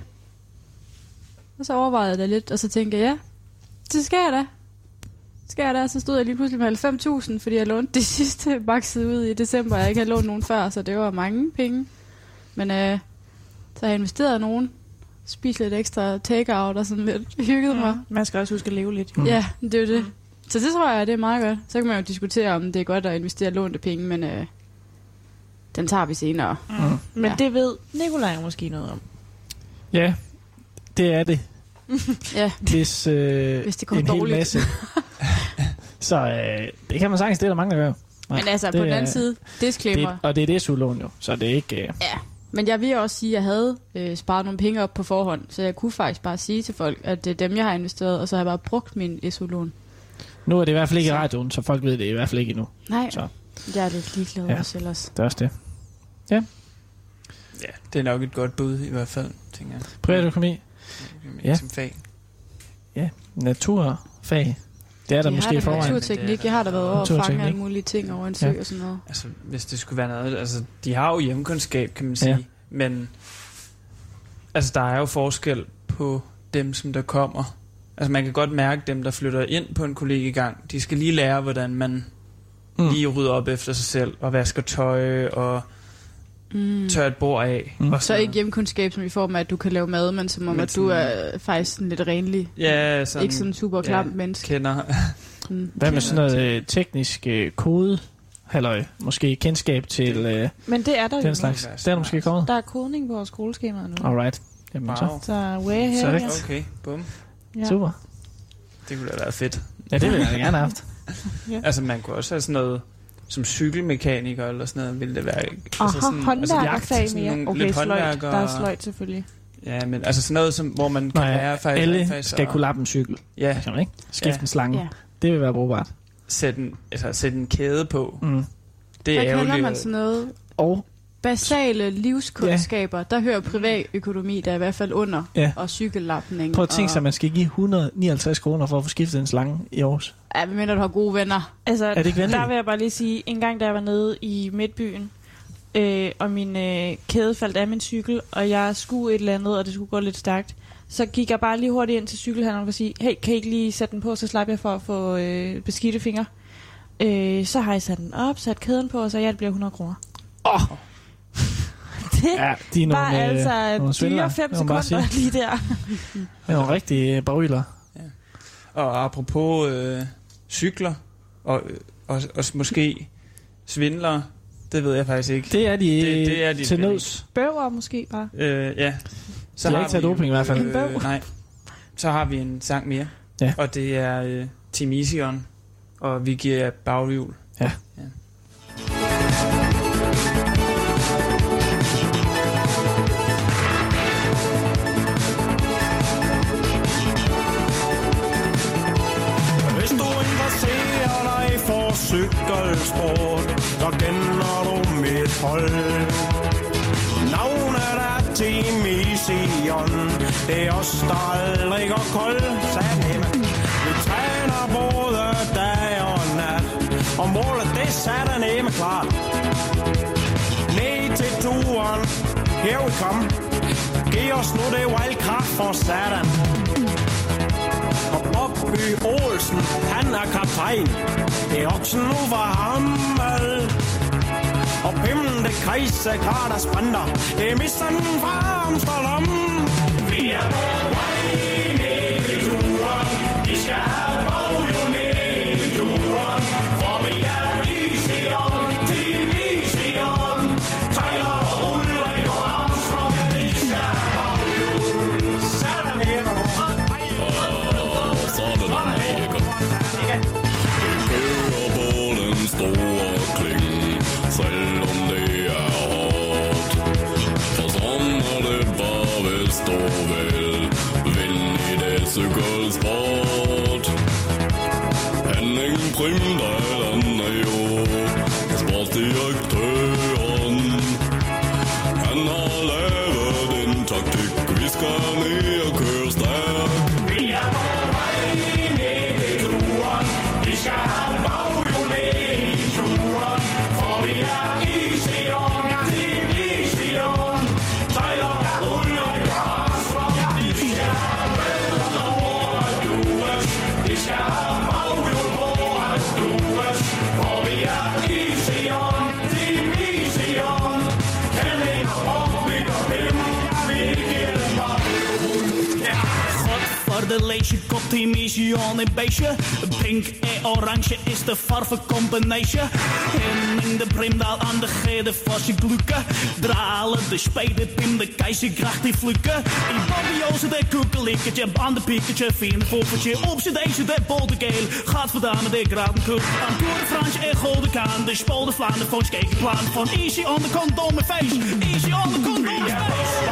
Og så overvejede jeg det lidt, og så tænkte jeg, ja, det skal jeg da. Skal jeg da? Så stod jeg lige pludselig med 90.000, fordi jeg lånte det sidste bakset ud i december, jeg ikke havde lånt nogen før, så det var mange penge. Men øh, så har jeg investeret nogen, spist lidt ekstra takeout og sådan lidt hygget mig. Man skal også huske at leve lidt. Mm. Ja, det er jo det. Så det tror jeg, det er meget godt. Så kan man jo diskutere, om det er godt at investere lånte penge, men øh, den tager vi senere. Mm. Men Ja. det ved Nikolaj måske noget om. Ja, det er det. Ja, Hvis, øh, Hvis det går en dårligt. hel masse. Så øh, det kan man sagtens, det er der mange, der gør. Nej, men altså det på den anden side, Det, disclaimer. er- og det er det SU-lån jo, så det er ikke... Øh, Ja, men jeg vil også sige, at jeg havde øh, sparet nogle penge op på forhånd, så jeg kunne faktisk bare sige til folk, at det er dem, jeg har investeret, og så har jeg bare brugt min SU-lån. Nu er det i hvert fald ikke i Så- radioen, så folk ved det i hvert fald ikke endnu. Nej, Så. jeg er lidt ligeglad Ja. ja. også ellers. Det er også det. Ja, det er nok et godt bud i hvert fald, tænker jeg. Privatøkonomi, Ja. Som fag. naturfag. Det er der Vi måske i forvejen. naturteknik. Jeg har da været over at fange alle mulige ting over en sø Ja. og sådan noget. Altså, hvis det skulle være noget... Altså, de har jo hjemkundskab, kan man sige. Ja. Men altså, der er jo forskel på dem, som der kommer. Altså, man kan godt mærke dem, der flytter ind på en kollegegang. De skal lige lære, hvordan man Mm. lige rydder op efter sig selv, og vasker tøj, og Mm. tørrer et bord af. Mm. Og Så ikke hjemkundskab, som i form af, at du kan lave mad, men som om, Men at du er faktisk sådan lidt renlig. Ja, sådan, Ikke sådan super klam ja. menneske. kender. Mm. Hvad med sådan noget øh, teknisk øh, kode? Halløj, måske kendskab til øh, Men det er der jo den nu. slags. Det er der måske kommet. Der er kodning på vores skoleskemaet nu. Alright. Jamen så. Wow. Så way ahead. Så er det- yes. Okay, bum. Ja. Super. Det kunne da være fedt. Ja, det ville jeg gerne have haft. Altså, man kunne også have sådan noget som cykelmekaniker eller sådan noget, ville det være... Aha, altså sådan, håndværkerfag jagt, sådan mere. nogle Okay, lidt sløjt. Der er sløjt selvfølgelig. Ja, men altså sådan noget, som, hvor man kan Nej, lære faktisk, alle faktisk skal at- kunne lappe en cykel. Ja, Kan man ikke? Skifte Ja. en slange. Ja. Det vil være brugbart. sætte en, altså, sætte en kæde på. Mm. Det er Hvad kalder man sådan noget? Og Basale livskundskaber. Der hører privatøkonomi, der er i hvert fald under. Ja. Og cykellapning. prøv at tænke og... sig, at man skal give 159 kroner for at få skiftet en slange i Aarhus. Ja, men du har gode venner. Altså, Er det ikke venligt? der vil jeg bare lige sige, en gang da jeg var nede i Midtbyen, øh, og min øh, kæde faldt af min cykel, og jeg skulle et eller andet, og det skulle gå lidt stærkt, så gik jeg bare lige hurtigt ind til cykelhandleren og sige, hey, kan I ikke lige sætte den på, så slapper jeg for at få øh, beskidte fingre. Øh, så har jeg sat den op, sat kæden på, og så ja, det bliver 100 kroner. Åh! Det Ja, de er nogle, var øh, altså nogle dyre 5 må man bare sekunder lige der. Det er nogle rigtige baghyler. Og apropos øh, cykler, og, øh, og, og måske svindlere, det ved jeg faktisk ikke. Det er de, Det- det er de til nøds. Bøver måske bare. Øh, ja. De har ikke taget doping i hvert fald. En bøv. nej. Så har vi en sang mere. Ja. Og det er øh, Team Ision, og vi giver baghjul. Ja. Cykelsport, så kender du mit hold. Navnet er Team Ision, det er os, der aldrig går kold, sagde Nemme. Vi træner både dag og nat, og målet det satte Nemme klart. Ned til turen, here we come. Giv os nu det wildcard for satan. Og Bobby Olsen, han er kaptajn. Det er oksen nu var hammel. Og Pimmen, det klar der sprinter. Det er missen fra Amsterdam. Vi er på vej en. Pink en oranje is de farvencombination. En in de primdaal aan de gede vastje gluken. Dralen de spelen in de keizerkracht die vlukken. In bambiozen de koekelikketje, aan de piekertje, vind de poffertje, op zijn deze de boldekeel. Gaat vandaan met de graankoek. Aan Tour Fransje en Golden Kaan. De spolde Vlaanderen, van je plan. Van easy on the condom face. Easy on the condom face.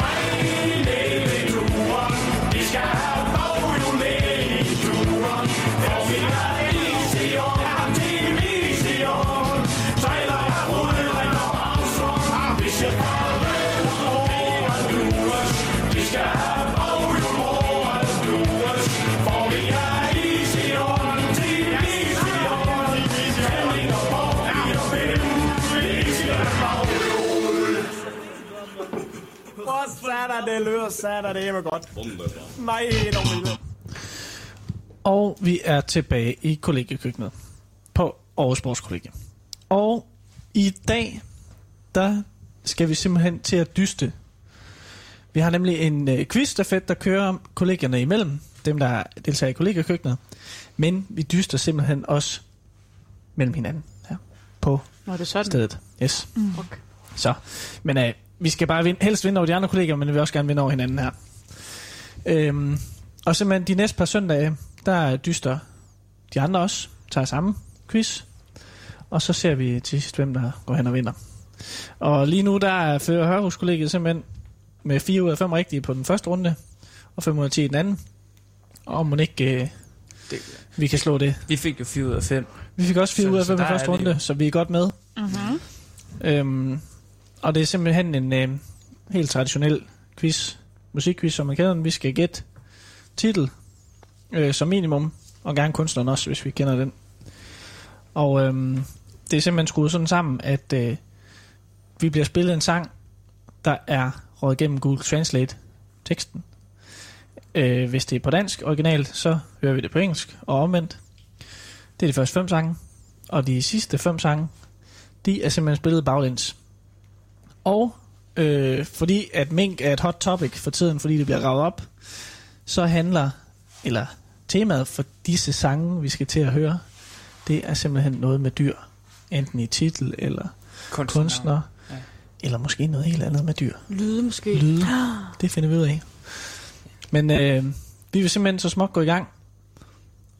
Lyder satan, det er godt. Nej, dog. Og vi er tilbage i kollegiekøkkenet på Aarhus Sportskollegie. Og i dag, der skal vi simpelthen til at dyste. Vi har nemlig en øh, quiz, der fedt, der kører kollegierne imellem, dem der deltager i kollegiekøkkenet. Men vi dyster simpelthen også mellem hinanden her på Nå, det er sådan. stedet. Yes. Mm. Okay. Så, men øh, vi skal bare vinde, helst vinde over de andre kolleger, men vi vil også gerne vinde over hinanden her. Øhm, og simpelthen de næste par søndage, der dyster de andre også, tager samme quiz, og så ser vi til sidst, hvem der går hen og vinder. Og lige nu, der fører Hørhus-kollegiet simpelthen med 4 ud af 5 rigtige på den første runde, og 5 ud af 10 i den anden. Og må ikke, øh, Det, vi kan slå det. vi fik jo 4 ud af 5. Vi fik også 4 Så- ud af så 5 i er første runde, så vi er godt med. Mm-hmm. Øhm, og det er simpelthen en øh, helt traditionel quiz, musikquiz, som man kender den. Vi skal gætte titel øh, som minimum, og gerne kunstneren også, hvis vi kender den. Og øh, det er simpelthen skruet sådan sammen, at øh, vi bliver spillet en sang, der er råd gennem Google Translate teksten. Øh, hvis det er på dansk originalt, så hører vi det på engelsk, og omvendt. Det er de første fem sange. Og de sidste fem sange, de er simpelthen spillet baglæns. Og øh, fordi at mink er et hot topic for tiden, fordi det bliver ravet op, så handler, eller temaet for disse sange, vi skal til at høre, det er simpelthen noget med dyr. Enten i titel, eller Kunstner. kunstner, Ja. eller måske noget helt andet med dyr. Lyde måske. Lyde. Det finder vi ud af. Men øh, vi vil simpelthen så småt gå i gang.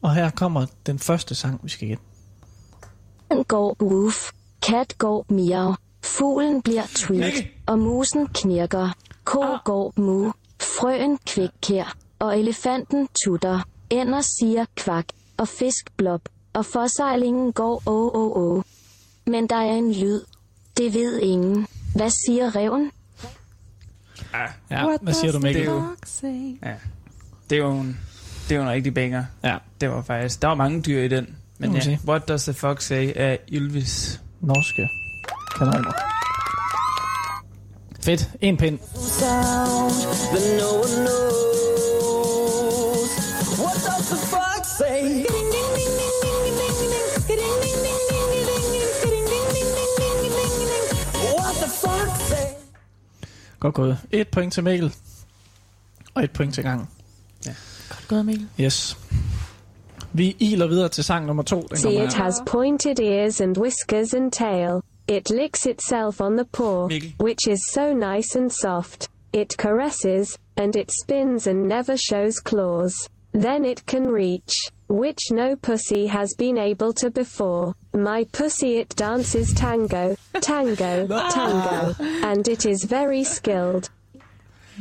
Og her kommer den første sang, vi skal gætte. Den går woof, kat går miau, fuglen bliver tweet, og musen knirker, ko går mu, frøen kvikkær, og elefanten tutter, ender siger kvak, og fisk blob, og forsejlingen går åh åh åh. Men der er en lyd. Det ved ingen. Hvad siger reven? Ja, hvad siger du, Mikkel? Det er jo, ja, det er jo en, det er jo en rigtig banger. Ja. Det var faktisk, der var mange dyr i den. Men ja. What Does the Fox Say af Ylvis. Norske kanoner. Fedt. En pind. Godt gået. Et point til Mikkel. Og et point til gang. Godt gået, Mikkel. Yes. Vi iler videre til sang nummer to. Den See, kommer it has pointed ears and whiskers and tail. It licks itself on the paw, which is so nice and soft. It caresses, and it spins and never shows claws. Then it can reach, which no pussy has been able to before. My pussy it dances tango, tango, ah. tango, and it is very skilled.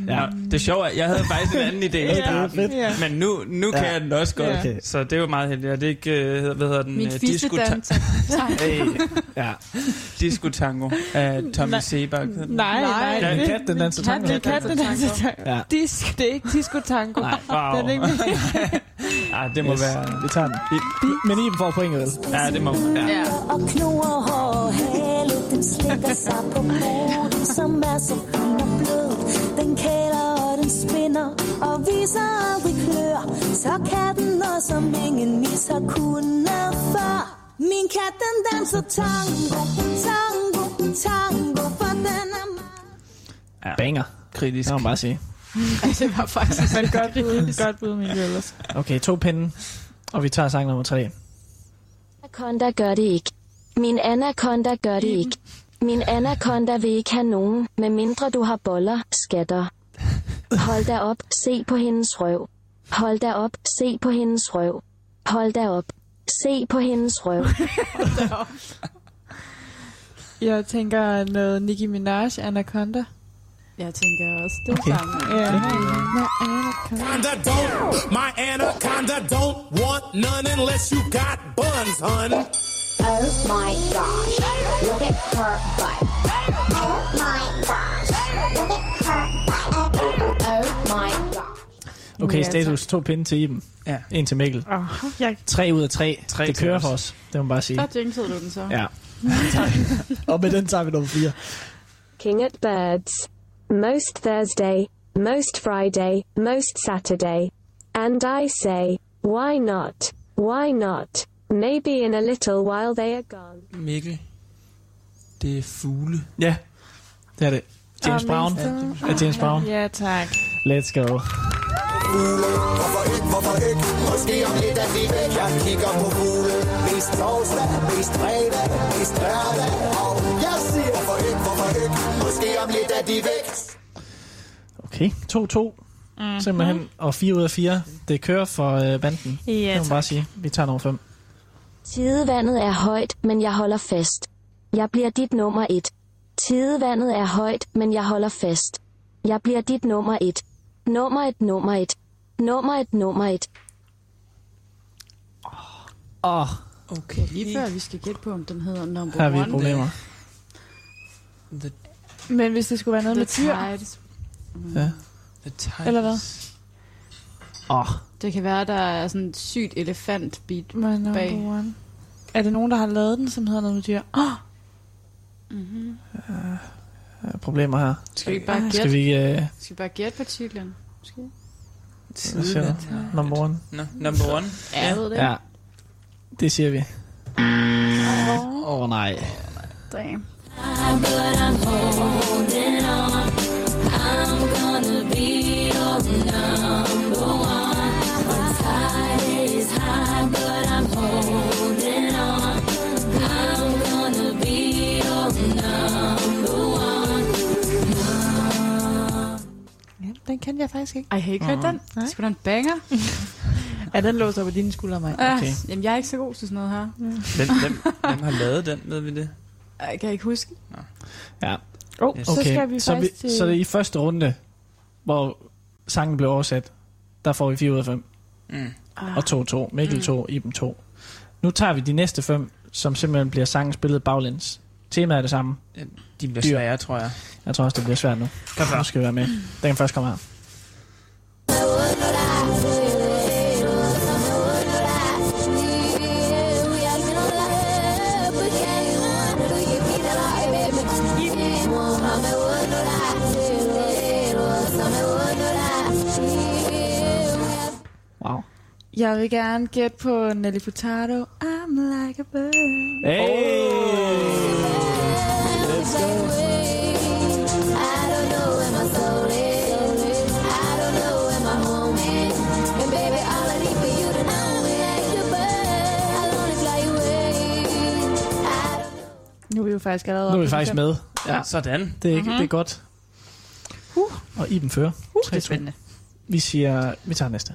Ja, det sjove er, jeg havde faktisk en anden idé i Ja, det er starten, fedt. Ja. men nu, nu kan Ja. jeg den også godt. Okay. Så det er jo meget heldigt. Og det er ikke, øh, hvad hedder den? Min øh, fiskedans. Hey. Ja. Disco Tango af Tommy. Sebak. Nej, nej. Ja, en kat, den danser tango. det er kat, den danser tango. Ja. Disk, det er ikke disco tango. Nej. Wow. Den er ikke Ja, det må Yes, være... Vi tager den. Men Iben får pointet, vel? Ja, det må ja. Ja. Hale. Den slikker sig på moden, som er så fin og blød. Den kæler og den spinner og viser aldrig klør. Så kan den noget, som ingen mis har kunnet før. Min kat, den danser tango, tango, tango, for den er Ja. Banger. Kritisk. Det må man bare sige. det var faktisk Men godt bud, godt bud, Mikkel ellers. Okay, to pinde. Og vi tager sang nummer tre. Anaconda gør det ikke. Min anaconda gør det ikke. Min anaconda vil ikke have nogen, medmindre du har boller, skatter. Hold da op, se på hendes røv. Hold da op, se på hendes røv. Hold da op, se på hendes røv. Jeg tænker noget Nicki Minaj, Anaconda. Jeg tænker også, det Okay. sammen. Ja. Anaconda don't, my anaconda don't want none unless you got buns, hun. Oh my gosh, look at her butt. Oh my gosh, look at her butt. Oh my gosh. Okay, Ja, status. To pinde til Iben. Ja. En til Mikkel. Oh, jeg, Tre ud af tre. Tre det til kører os. for os. Det må man bare sige. Der jinxede du den så. Ja. og med den tager vi nummer fire. King at birds. Most Thursday, most Friday, most Saturday. And I say, why not? Why not? Maybe in a little while they are gone. Mikkel. Det er fugle. Ja, det er det. James Ah, Brown. Mr. Er James Brown. Ja, tak. Let's go. Hvorfor ikke, hvorfor ikke? Måske om lidt er vi væk. Jeg kigger på fugle. Mest torsdag, mest fredag, mest lørdag. Og jeg siger, hvorfor ikke, hvorfor ikke? Måske om lidt er de væk. Okay, 2-2. Mm-hmm. Simpelthen. Og 4 ud af 4. Det kører for øh, banden. Ja, det må man tak. bare sige. Vi tager nummer 5. Tidevandet er højt, men jeg holder fast. Jeg bliver dit nummer et. Tidevandet er højt, men jeg holder fast. Jeg bliver dit nummer et. Nummer et, nummer et. Nummer et, nummer et. Åh, oh, Okay. Lige før vi skal gætte på, om den hedder number her har vi one. problemer. The, Men hvis det skulle være noget The med dyr, Tides. Ja. the Tigers. eller hvad? Åh, oh, Det kan være, der er sådan et sygt elefant beat My number bag. one. Er det nogen, der har lavet den, som hedder noget med dyr? Oh, Mm-hmm. der er problemer her. Skal vi bare Ej. gætte? Skal vi... Øh, Skal vi bare gætte på titlen? Måske? du? Number one. No, number one. Ja, jeg ved det. Ja, det siger vi. Åh oh, nej. Damn. But I'm holding on. Den kendte jeg faktisk ikke. Ej, har I ikke hørt den? Nej. Skal du en banger? Ja, den låser på dine skuldre, mig. Okay. Okay. Jamen, jeg er ikke så god til sådan noget her. Hvem, hvem, hvem har lavet den, ved vi det? Jeg kan ikke huske. Ja, Oh, Yes. så okay. skal vi så, vi, til... så det er i første runde, hvor sangen blev oversat, der får vi 4 ud af 5. Mm. Ah. Og 2-2. Mikkel Mm. 2, Iben 2. Nu tager vi de næste fem, som simpelthen bliver sangen spillet baglæns. Temaet er det samme. De bliver Dyr. svære, tror jeg. Jeg tror også, det bliver svært nu. Nu skal vi være med. Den kan først komme her. Jeg vil gerne gætte på Nelly Furtado. I'm like a bird. Hey! Oh. Let's go. Nu er vi jo faktisk allerede Nu er vi faktisk med. Ja. Sådan. Det er, mm-hmm. det er godt. Uh. Og Iben fører. Uh, det er spændende. Vi siger, vi tager næste.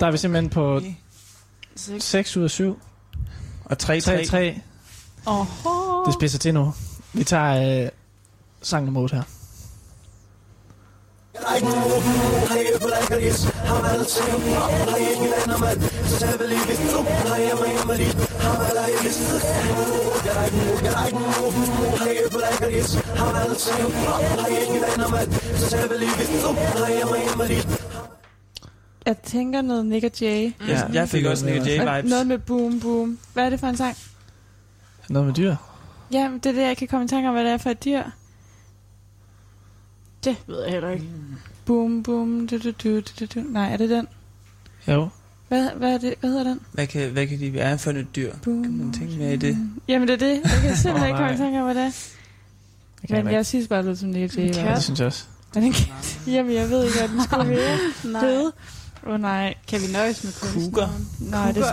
Der er vi simpelthen på 6 ud af 7. Og 3-3. 3-3. Oho. Det spidser til nu. Vi tager øh, sang nummer 8 her. Jeg tænker noget Nick og Jay. Ja, jeg fik også Nick Og Jay-vibes. Noget med boom boom. Hvad er det for en sang? Noget med dyr. Ja, det er det, jeg kan komme i tanke om, hvad det er for et dyr. Det ved jeg heller ikke. Boom boom. Du, du, du, du, du. Nej, er det den? Jo. Hvad, hvad, er det, hvad hedder den? Hvad kan, hvad kan de være for et dyr? Boom. Kan man tænke mere i det? Jamen, det er det. Jeg kan simpelthen Åh, ikke komme i tanke om, hvad det er. Det kan Men jeg jeg synes bare, det lyder som Nick og Jay. Ja, det synes jeg også. Er det en kat? Jamen, jeg ved ikke, hvad den skulle være. Nej. Fed. Åh oh, nej. Kan vi nøjes med kunsten? Cougar. Nej, det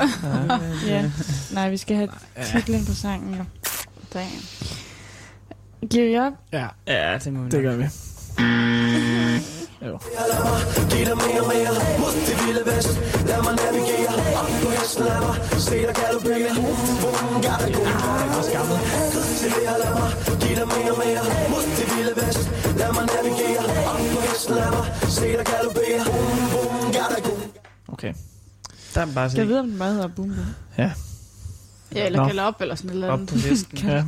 Ja. ja. Nej, vi skal have titlen på sangen. Jo. Damn. Giver vi op? Ja, Ja, det må vi det nok. gør vi. Jo. Okay. Der er bare jeg se vide, om den bare hedder Boom Boom? Ja. Ja, eller Nå. op, eller sådan et eller op andet. på listen. ja.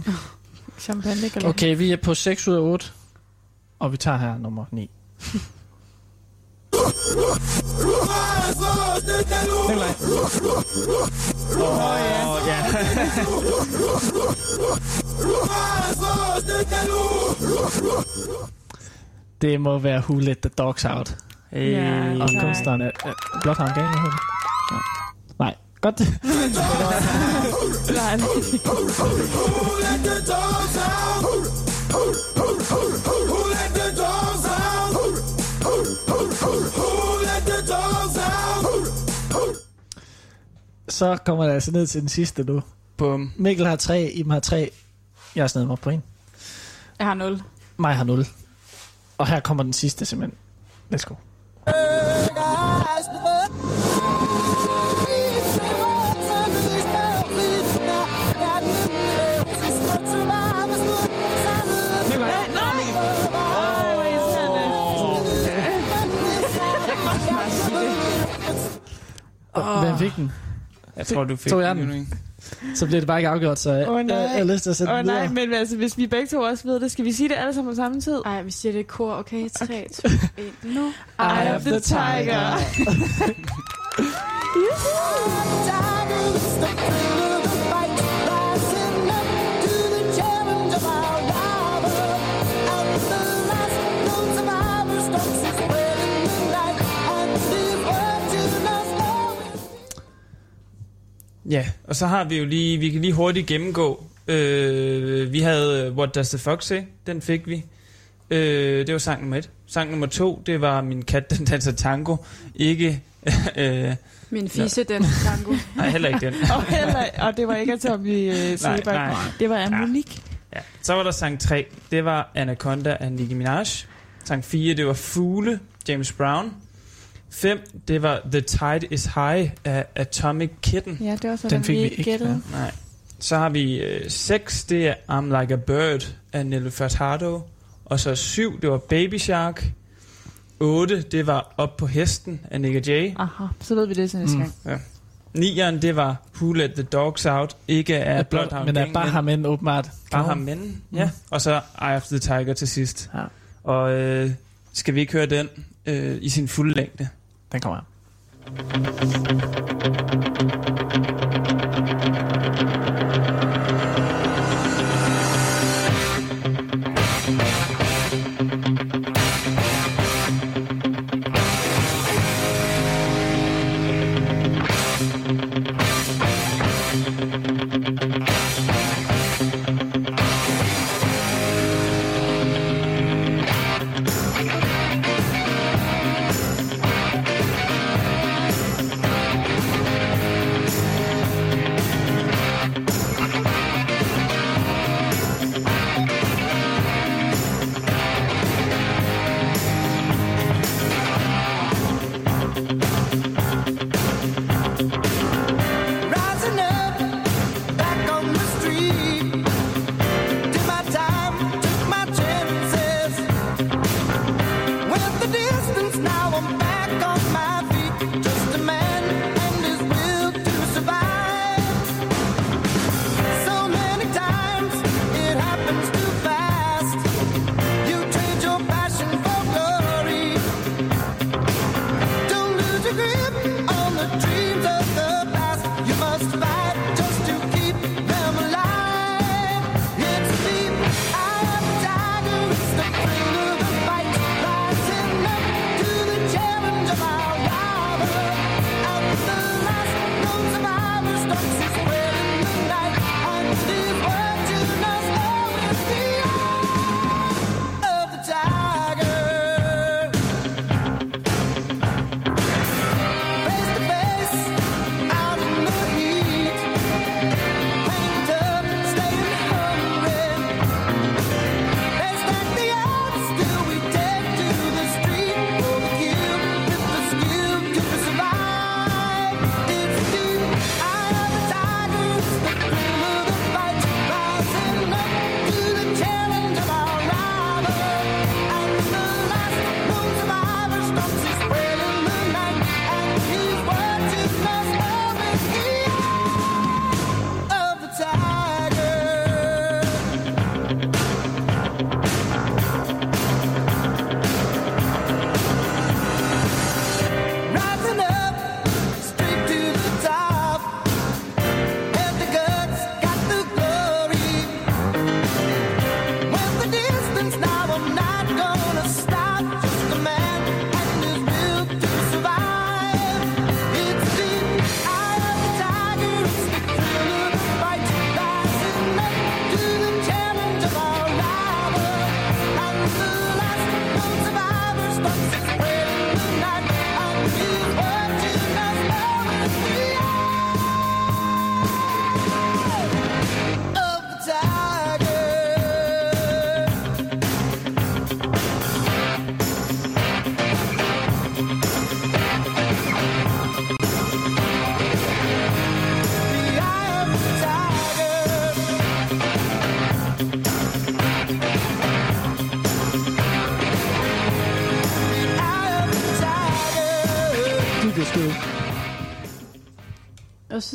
Champagne eller Okay, vi er på 6 ud af 8. Og vi tager her nummer 9. Nikolaj. Åh, ja. Det må være Who Let the Dogs Out. Hey. Ja, Og kunstneren er... Gang, hvad hedder det? Ja. Nej, godt. Nej, Så kommer det altså ned til den sidste nu. Bum. Mikkel har 3, Iben har 3. Jeg har snedet mig på en. Jeg har 0. Mig har 0. Og her kommer den sidste simpelthen. Let's go. Hvem fik den? Jeg tror, du fik Tog jeg den. Så bliver det bare ikke afgjort, så Åh, nej. jeg, jeg har lyst til at sætte den oh, nej, men altså, hvis vi begge to også ved det, skal vi sige det alle sammen på samme tid? Ej, vi siger det i kor. Okay, 3, 2, 1. Nu. Eye of the Tiger. Ja, og så har vi jo lige, vi kan lige hurtigt gennemgå. Øh, vi havde øh, What Does the Fox Say? Den fik vi. Øh, det var sang nummer et. Sang nummer to, det var Min kat, den danser tango. Ikke... øh, Min fisse, den tango. nej, heller ikke den. og, heller, og det var ikke Tommy uh, Sebak. nej. Det var af Monique. Ja. Så var der sang 3, det var Anaconda af Nicki Minaj. Sang 4, det var Fugle, James Brown. 5, det var The Tide is High af Atomic Kitten. Ja, det var så Den den, fik vi ikke gættede. Nej. Så har vi 6, det er I'm Like a Bird af Nelly Furtado. Og så 7, det var Baby Shark. 8, det var Op på hesten af Nick og Jay. Aha, så ved vi det til næste Mm. gang. Ja. 9'eren, det var Who Let the Dogs Out. Ikke af Ja, Bloodhound men er bare ham men åbenbart. Bare ham men, ja. Og så Eye of the Tiger til sidst. Ja. Og øh, Skal vi ikke høre den øh, i sin fulde længde? Den kommer. Rising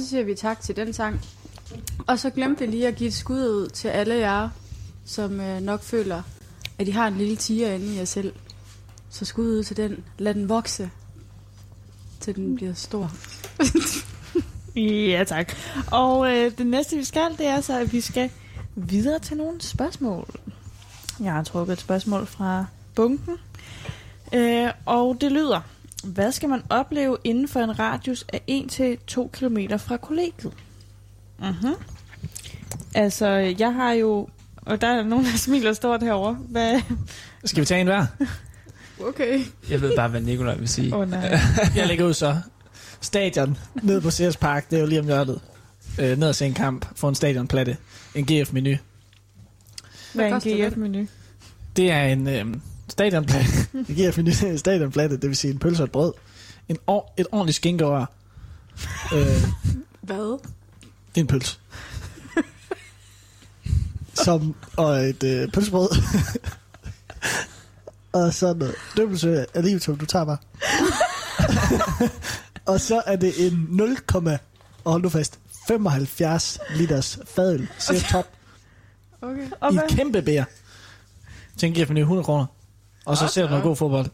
så siger vi tak til den sang. Og så glemte vi lige at give et skud ud til alle jer, som øh, nok føler, at I har en lille tiger inde i jer selv. Så skud ud til den. Lad den vokse, til den bliver stor. Ja, tak. Og øh, det næste, vi skal, det er så, at vi skal videre til nogle spørgsmål. Jeg har trukket et spørgsmål fra bunken. Øh, og det lyder, hvad skal man opleve inden for en radius af 1-2 km fra kollegiet? Mhm. Altså, jeg har jo... Og der er nogen, der smiler stort herovre. Hvad? Skal vi tage en hver? Okay. Jeg ved bare, hvad Nikolaj vil sige. Åh, oh, nej. Jeg lægger ud så. Stadion, ned på Sears Park, det er jo lige om hjørnet. Øh, ned og se en kamp, få en stadionplatte. En GF-menu. Hvad er en? GF-menu? Det er en øh, stadionplatte. Det er en stadionplatte, det vil sige en pølse og et brød. En or- et ordentligt skinkerør. øh, Hvad? det er en pølse. Som, og et øh, pølsebrød. og så noget døbelse af livet, som du tager bare. og så er det en 0, og hold nu fast, 75 liters fadøl. Ser top Okay. I et kæmpe bær. Tænk, jeg finder 100 kroner. Og så ser du noget god fodbold.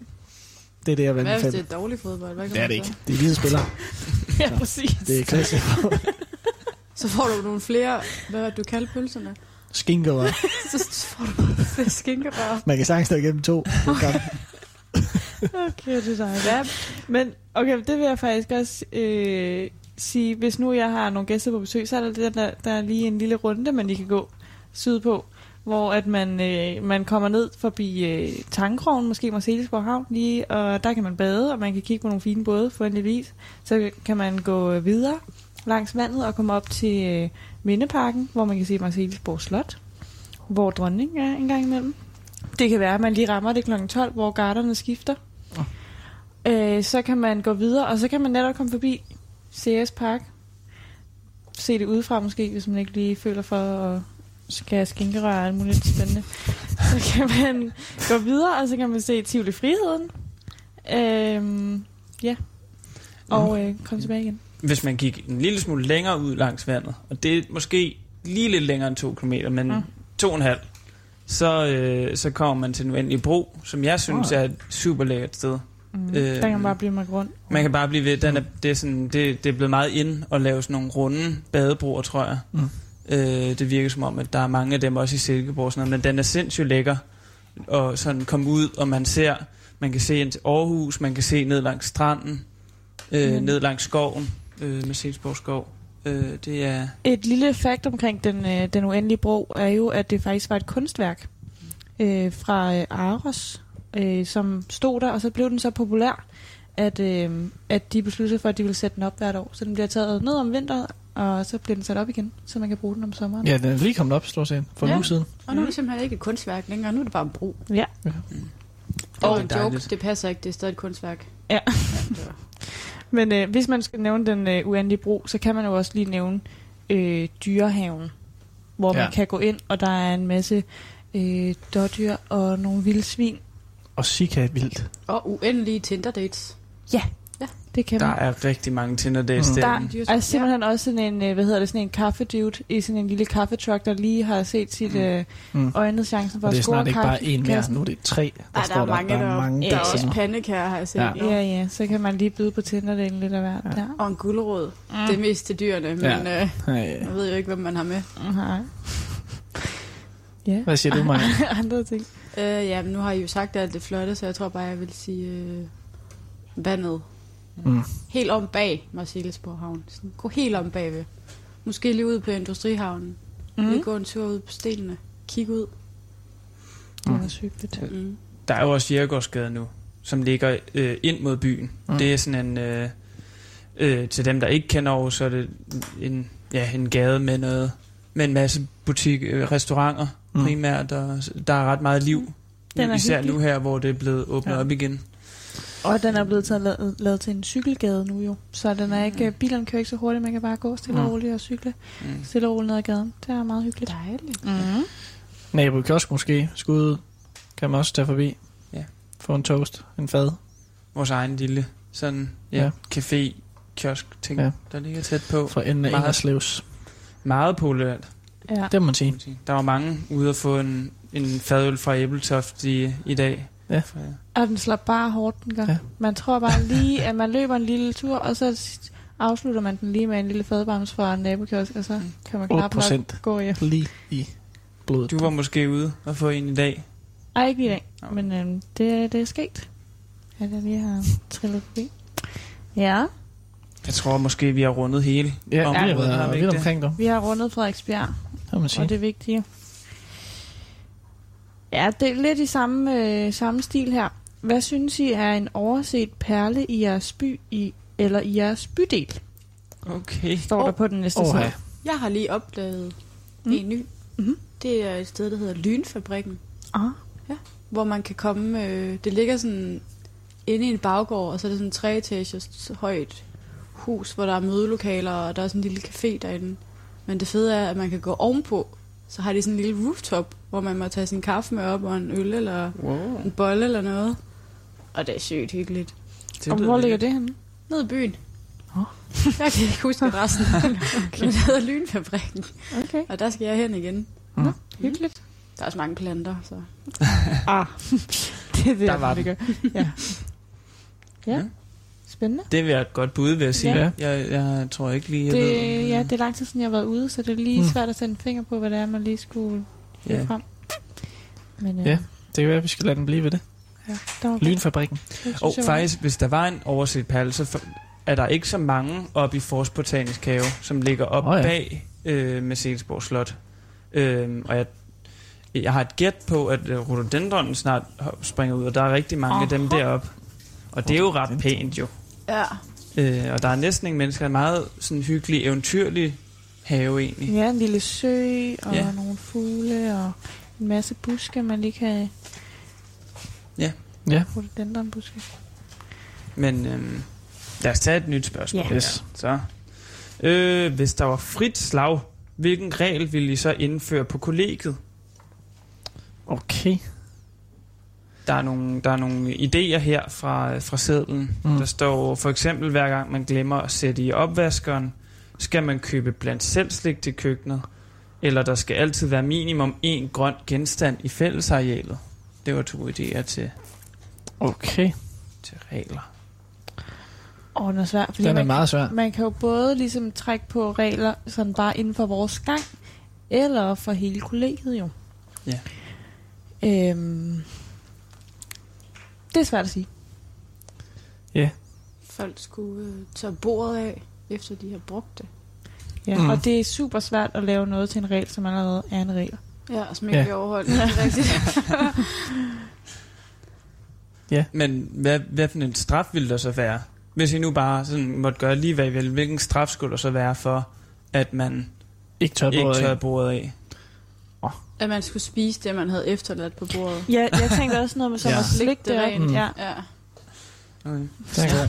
Det er det, jeg vil Hvad hvis det er dårlig fodbold? Hvad kan Det er det ikke. Det er hvide spillere. ja, præcis. Det er klasse. Så får du nogle flere, hvad var det, du kaldte pølserne? Skinker. så får du flere skinkerør. Man kan sagtens stå igennem to. på kamp. Okay, det er dejligt. Men okay, det vil jeg faktisk også øh, sige, hvis nu jeg har nogle gæster på besøg, så er der, der, der er lige en lille runde, man lige kan gå sydpå, hvor at man, øh, man kommer ned forbi øh, Tankrogen, måske Marcellesborg Havn, lige, og der kan man bade, og man kan kigge på nogle fine både for en lille is. Så kan man gå øh, videre langs vandet og komme op til øh, Mindeparken, hvor man kan se Marcellesborg Slot, hvor dronningen er en gang imellem. Det kan være, at man lige rammer det kl. 12, hvor garderne skifter. Øh, så kan man gå videre, og så kan man netop komme forbi CS Park. Se det udefra måske, hvis man ikke lige føler for at skal skinkerøre og alt muligt spændende. Så kan man gå videre, og så kan man se Tivoli Friheden. Øhm, ja. Og øh, komme tilbage igen. Hvis man gik en lille smule længere ud langs vandet, og det er måske lige lidt længere end to kilometer, men Mm. to og en halv, så, øh, så kommer man til den uendelige bro, som jeg synes Ah. er et super lækkert sted. Mm. Øh, der kan man bare blive med grund. Man kan bare blive ved. Den er, det, er sådan, det, det er blevet meget ind at lave sådan nogle runde badebroer, tror jeg. Mm. Øh, det virker som om, at der er mange af dem også i Silkeborg, og sådan noget, men den er sindssygt lækker. Og sådan komme ud, og man ser, man kan se ind til Aarhus, man kan se ned langs stranden, øh, Mm. ned langs skoven, øh, med Silkeborg skov. Øh, det er... Et lille fakt omkring den, øh, den uendelige bro er jo, at det faktisk var et kunstværk øh, fra øh, Aros, øh, som stod der, og så blev den så populær, at, øh, at de besluttede for, at de ville sætte den op hvert år. Så den bliver taget ned om vinteren, og så bliver den sat op igen, så man kan bruge den om sommeren. Ja, den er lige kommet op, stort set, for en Ja. uge siden. Og nu er det simpelthen ikke et kunstværk længere, nu er det bare en bro. Ja. Det var Og en joke, det passer ikke, det er stadig et kunstværk. Ja. Men øh, hvis man skal nævne den øh, uendelige bro, så kan man jo også lige nævne øh, dyrehaven, hvor ja. Ja. man kan gå ind, og der er en masse øh, dårdyr og nogle vilde svin. Og Sika er vildt. Og uendelige Tinder dates. Ja, ja. det kan Der man. er rigtig mange Tinder dates Mm. mm. Der er simpelthen også sådan en, øh, hvad hedder det, sådan en kaffedude i sådan en lille kaffetruck, der lige har set sit øh, Mm. øjnet chancen for Og det at er score snart ikke bare en mere, nu er det tre. Der Ej, der står er mange, der, der, der er mange der er også pandekager, har jeg set. Ja. Ja, ja, så kan man lige byde på Tinder-delen lidt af hvert. Ja. Der. Og en gulerod. Mm. Det er mest til dyrene, men Ja. øh, Ja. jeg ved jo ikke, hvem man har med. Nej. Ja. Hvad siger du, Maja? Andre ting. Øh, ja, men nu har I jo sagt alt det flotte, så jeg tror bare, jeg vil sige øh, vandet. Mm. Helt om bag Marcellesborg Havn. Sådan, gå helt om bagved. Måske lige ud på Industrihavnen. Mm. Mm. Lige gå en tur ud på stenene. Kig ud. Det er også hyggeligt. Mm. Der er jo også Jægergårdsgade nu, som ligger øh, ind mod byen. Mm. Mm. Det er sådan en... Øh, øh, til dem, der ikke kender Aarhus, så er det en, ja, en gade med noget med en masse butik, øh, restauranter Mm. mm. primært, og der er ret meget liv. Den er Især hyggelig. nu her, hvor det er blevet åbnet ja. op igen. Og den er blevet taget, lavet, lavet til en cykelgade nu jo. Så den er ikke, bilerne kører ikke så hurtigt, man kan bare gå stille og Mm. roligt og cykle. Mm. Stille og roligt ned ad gaden. Det er meget hyggeligt. Dejligt. Mm. Nabo kiosk måske. Skud kan man også tage forbi. Ja. Få en toast, en fad. Vores egen lille sådan, ja, Ja. café, kiosk ting, Ja. der ligger tæt på. Fra enden af Meget- Ingerslevs. Meget populært. Ja. Det må man sige. Der var mange ude at få en, en fadøl fra Æbletoft i, i dag. Ja. Og den slår bare hårdt, den gør. Ja. Ja. Man tror bare lige, at man løber en lille tur, og så afslutter man den lige med en lille fadbams fra en nabokiosk, og så kan man knap 8% nok gå hjem. lige i blodet. Du var måske ude og få en i dag. Ej, ikke i dag, men øhm, det, det er sket. Ja, det lige har trillet forbi. Ja, Jeg tror måske, vi har rundet hele. Ja, vi har området, været vi vidt ikke det? omkring dig. vi har rundet Frederiksbjerg, Det må man sige. og det er vigtigt. Ja, det er lidt i samme, øh, samme stil her. Hvad synes I er en overset perle i jeres by i, eller i jeres bydel? Okay. Står der på den næste Åh, side. ja. Jeg har lige opdaget Mm. en ny. Mhm. Det er et sted, der hedder Lynfabrikken. Ah. Hvor man kan komme... Øh, det ligger sådan inde i en baggård, og så er det sådan en treetagers højt hus, hvor der er mødelokaler, og der er sådan en lille café derinde. Men det fede er, at man kan gå ovenpå. Så har de sådan en lille rooftop, hvor man må tage sin kaffe med op, og en øl eller Wow. en bolle eller noget. Og det er sygt hyggeligt. Det Og hvor ligger det henne? Nede i byen. Åh. Jeg kan ikke huske adressen. okay. Men det hedder Lynfabrikken. Okay. Og der skal jeg hen igen. Mm. Hyggeligt. Der er også mange planter, så... Ah, det er det, Der var det. Ja. ja. Ja. Spændende. Det vil jeg et godt bud, vil jeg sige. Ja. Jeg, jeg tror ikke lige, jeg ved... Det, ja, det er lang tid siden, jeg har været ude, så det er lige Mm. svært at sætte en finger på, hvad det er, man lige skulle Ja. frem. Men, øh, Ja, det kan være, at vi skal lade den blive ved det. ja Lynfabrikken. Det Og var- faktisk, hvis der var en overset perle, så for- er der ikke så mange oppe i Fors Botanisk Have, som ligger op oh, ja. bag øh, Mercedesborg Slot. Øhm, og jeg, jeg har et gæt på, at øh, rhododendronen snart springer ud, og der er rigtig mange af dem deroppe. Og det er jo ret pænt jo. Ja. Øh, og der er næsten ingen mennesker. En meget sådan hyggelig, eventyrlig have egentlig. Ja, en lille sø, og Ja. nogle fugle, og en masse buske, man lige kan... Ja. Ja. Rhododendronbuske. Men øhm, lad os tage et nyt spørgsmål. Ja. Yes. Så. Øh, hvis der var frit slag, hvilken regel ville I så indføre på kollegiet? Okay. Der er nogle, der er nogle idéer her fra, fra sedlen. Mm. Der står for eksempel, hver gang man glemmer at sætte i opvaskeren, skal man købe blandt selv slik til køkkenet, eller der skal altid være minimum én grøn genstand i fællesarealet. Det var to idéer til, Okay. til regler. Åh, den er svær. Fordi Den er man, meget svær. man kan jo både ligesom trække på regler, sådan bare inden for vores gang, eller for hele kollegiet jo. Ja. Øhm, det er svært at sige. Folk skulle øh, tage bordet af, efter de har brugt det. Ja. Mm. Og det er super svært at lave noget til en regel, som allerede er en regel. Ja, som ikke Ja. bliver overholdt. Det er rigtigt. Men hvad, hvad for en straf ville der så være? Hvis I nu bare sådan måtte gøre lige hvad I vil, hvilken straf skulle der så være for, at man Ikke tør ikke bordet tørrer af. bordet af? At man skulle spise det, man havde efterladt på bordet. Ja, jeg tænkte også noget med som Ja. at slikke det rent. Mm. Ja. Ja. Okay. God.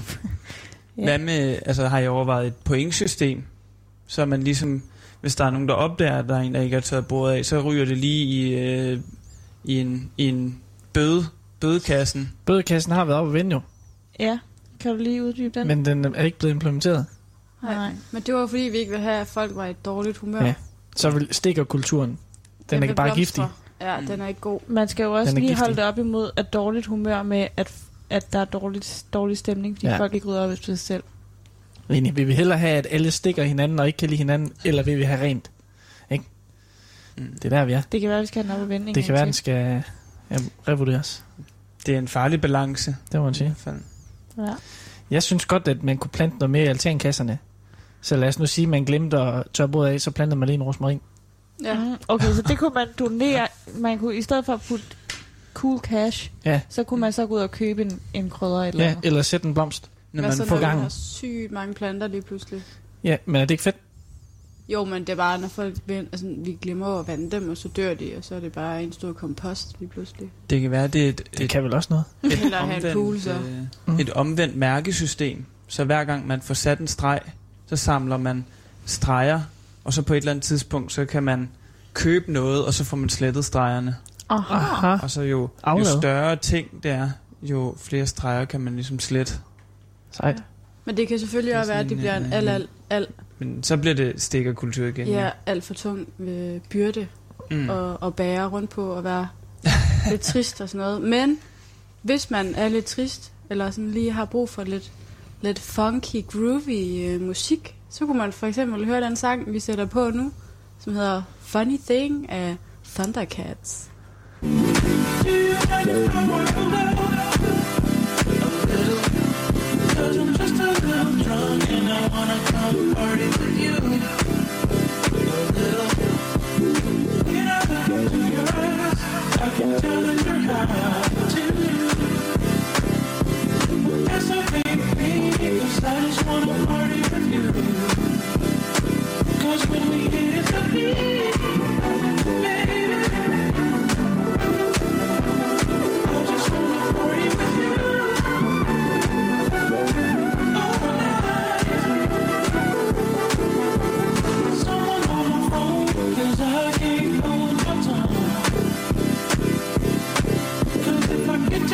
Ja. Hvad med, altså har I overvejet et pointsystem? Så man ligesom, hvis der er nogen, der opdager, at der er en, der ikke har taget bordet af, så ryger det lige i, øh, i en, i en bøde, bødekassen. Bødekassen har været oppe at vende jo, ja. Kan du lige uddybe den? men den er ikke blevet implementeret. Nej. Men det var fordi, vi ikke ville have, at folk var i et dårligt humør. Ja. Så vil stikkerkulturen. Den er bare blomstre. giftig. Ja, den er ikke god. Man skal jo også lige giftig. holde det op imod at dårligt humør med, at, at der er dårligt, dårlig stemning, fordi Ja. folk ikke rydder op efter sig selv. Enig. Vil vi hellere have, at alle stikker hinanden og ikke kan lide hinanden, eller vil vi have rent? Ikke? Mm. Det er der, vi er. Det kan være, at vi skal have den op en Det kan være, den skal ja, revurderes. Det er en farlig balance. Det må man I sige. hvert fald. Ja. Jeg synes godt, at man kunne plante noget mere i altankasserne. Så lad os nu sige, at man glemte at tørre bordet af, så plantede man lige en rosmarin. Ja. Mm, okay, så det kunne man donere. Man kunne, I stedet for at putte cool cash, Ja. så kunne man så gå ud og købe en, en krydder eller Ja, andet. eller sætte en blomst. Når Hvad man så, får gang. har sygt mange planter lige pludselig? Ja, men er det ikke fedt? Jo, men det er bare, når folk altså, vi glemmer at vande dem, og så dør de, og så er det bare en stor kompost lige pludselig. Det kan være, det er et, Det et, kan vel også noget. et, Eller have en pool, så. øh, Mm. et omvendt mærkesystem. Så hver gang man får sat en streg, så samler man streger, og så på et eller andet tidspunkt, så kan man købe noget, og så får man slettet stregerne. Aha. Aha. Og så jo, jo større ting det er, jo flere streger kan man ligesom slette. Sejt. Men det kan selvfølgelig Det også være, at det bliver en øh, alt, alt, Men så bliver det stikkerkultur igen. ja, alt for tung øh, byrde Mm. at, at bære rundt på og være lidt trist og sådan noget. Men hvis man er lidt trist, eller sådan lige har brug for lidt, lidt funky, groovy øh, musik, så kunne man for eksempel høre den sang, vi sætter på nu, som hedder Funny Thing af Thundercats. I can tell that you're high to you I because I just wanna party with you. Cause when we get it to baby, I just wanna party with you. Someone on the phone, cause I can't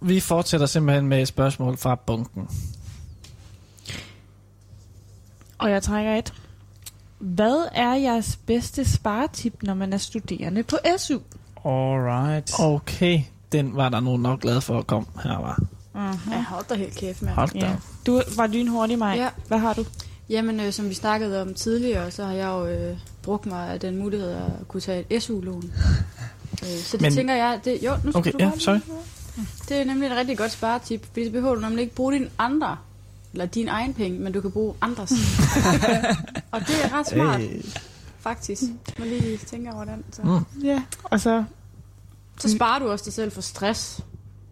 Og vi fortsætter simpelthen med et spørgsmål fra bunken. Og jeg trækker et. Hvad er jeres bedste sparetip, når man er studerende på SU? Alright. Okay, den var der nogen nok glad for at komme her, var. Uh-huh. Ja, hold da helt kæft, mand. Hold da Ja. Du var lynhurtig, mig. Ja. Hvad har du? Jamen, øh, som vi snakkede om tidligere, så har jeg jo øh, brugt mig af den mulighed at kunne tage et SU-lån. øh, så det Men- tænker jeg, det, jo, nu skal Okay, du ja, sorry. Det er nemlig et rigtig godt sparetip, fordi så behøver du nemlig ikke bruge dine andre, eller din egen penge, men du kan bruge andres. og det er ret smart, Hey. faktisk. Man lige tænker over den. Så. Mm. Ja, og så... så sparer du også dig selv for stress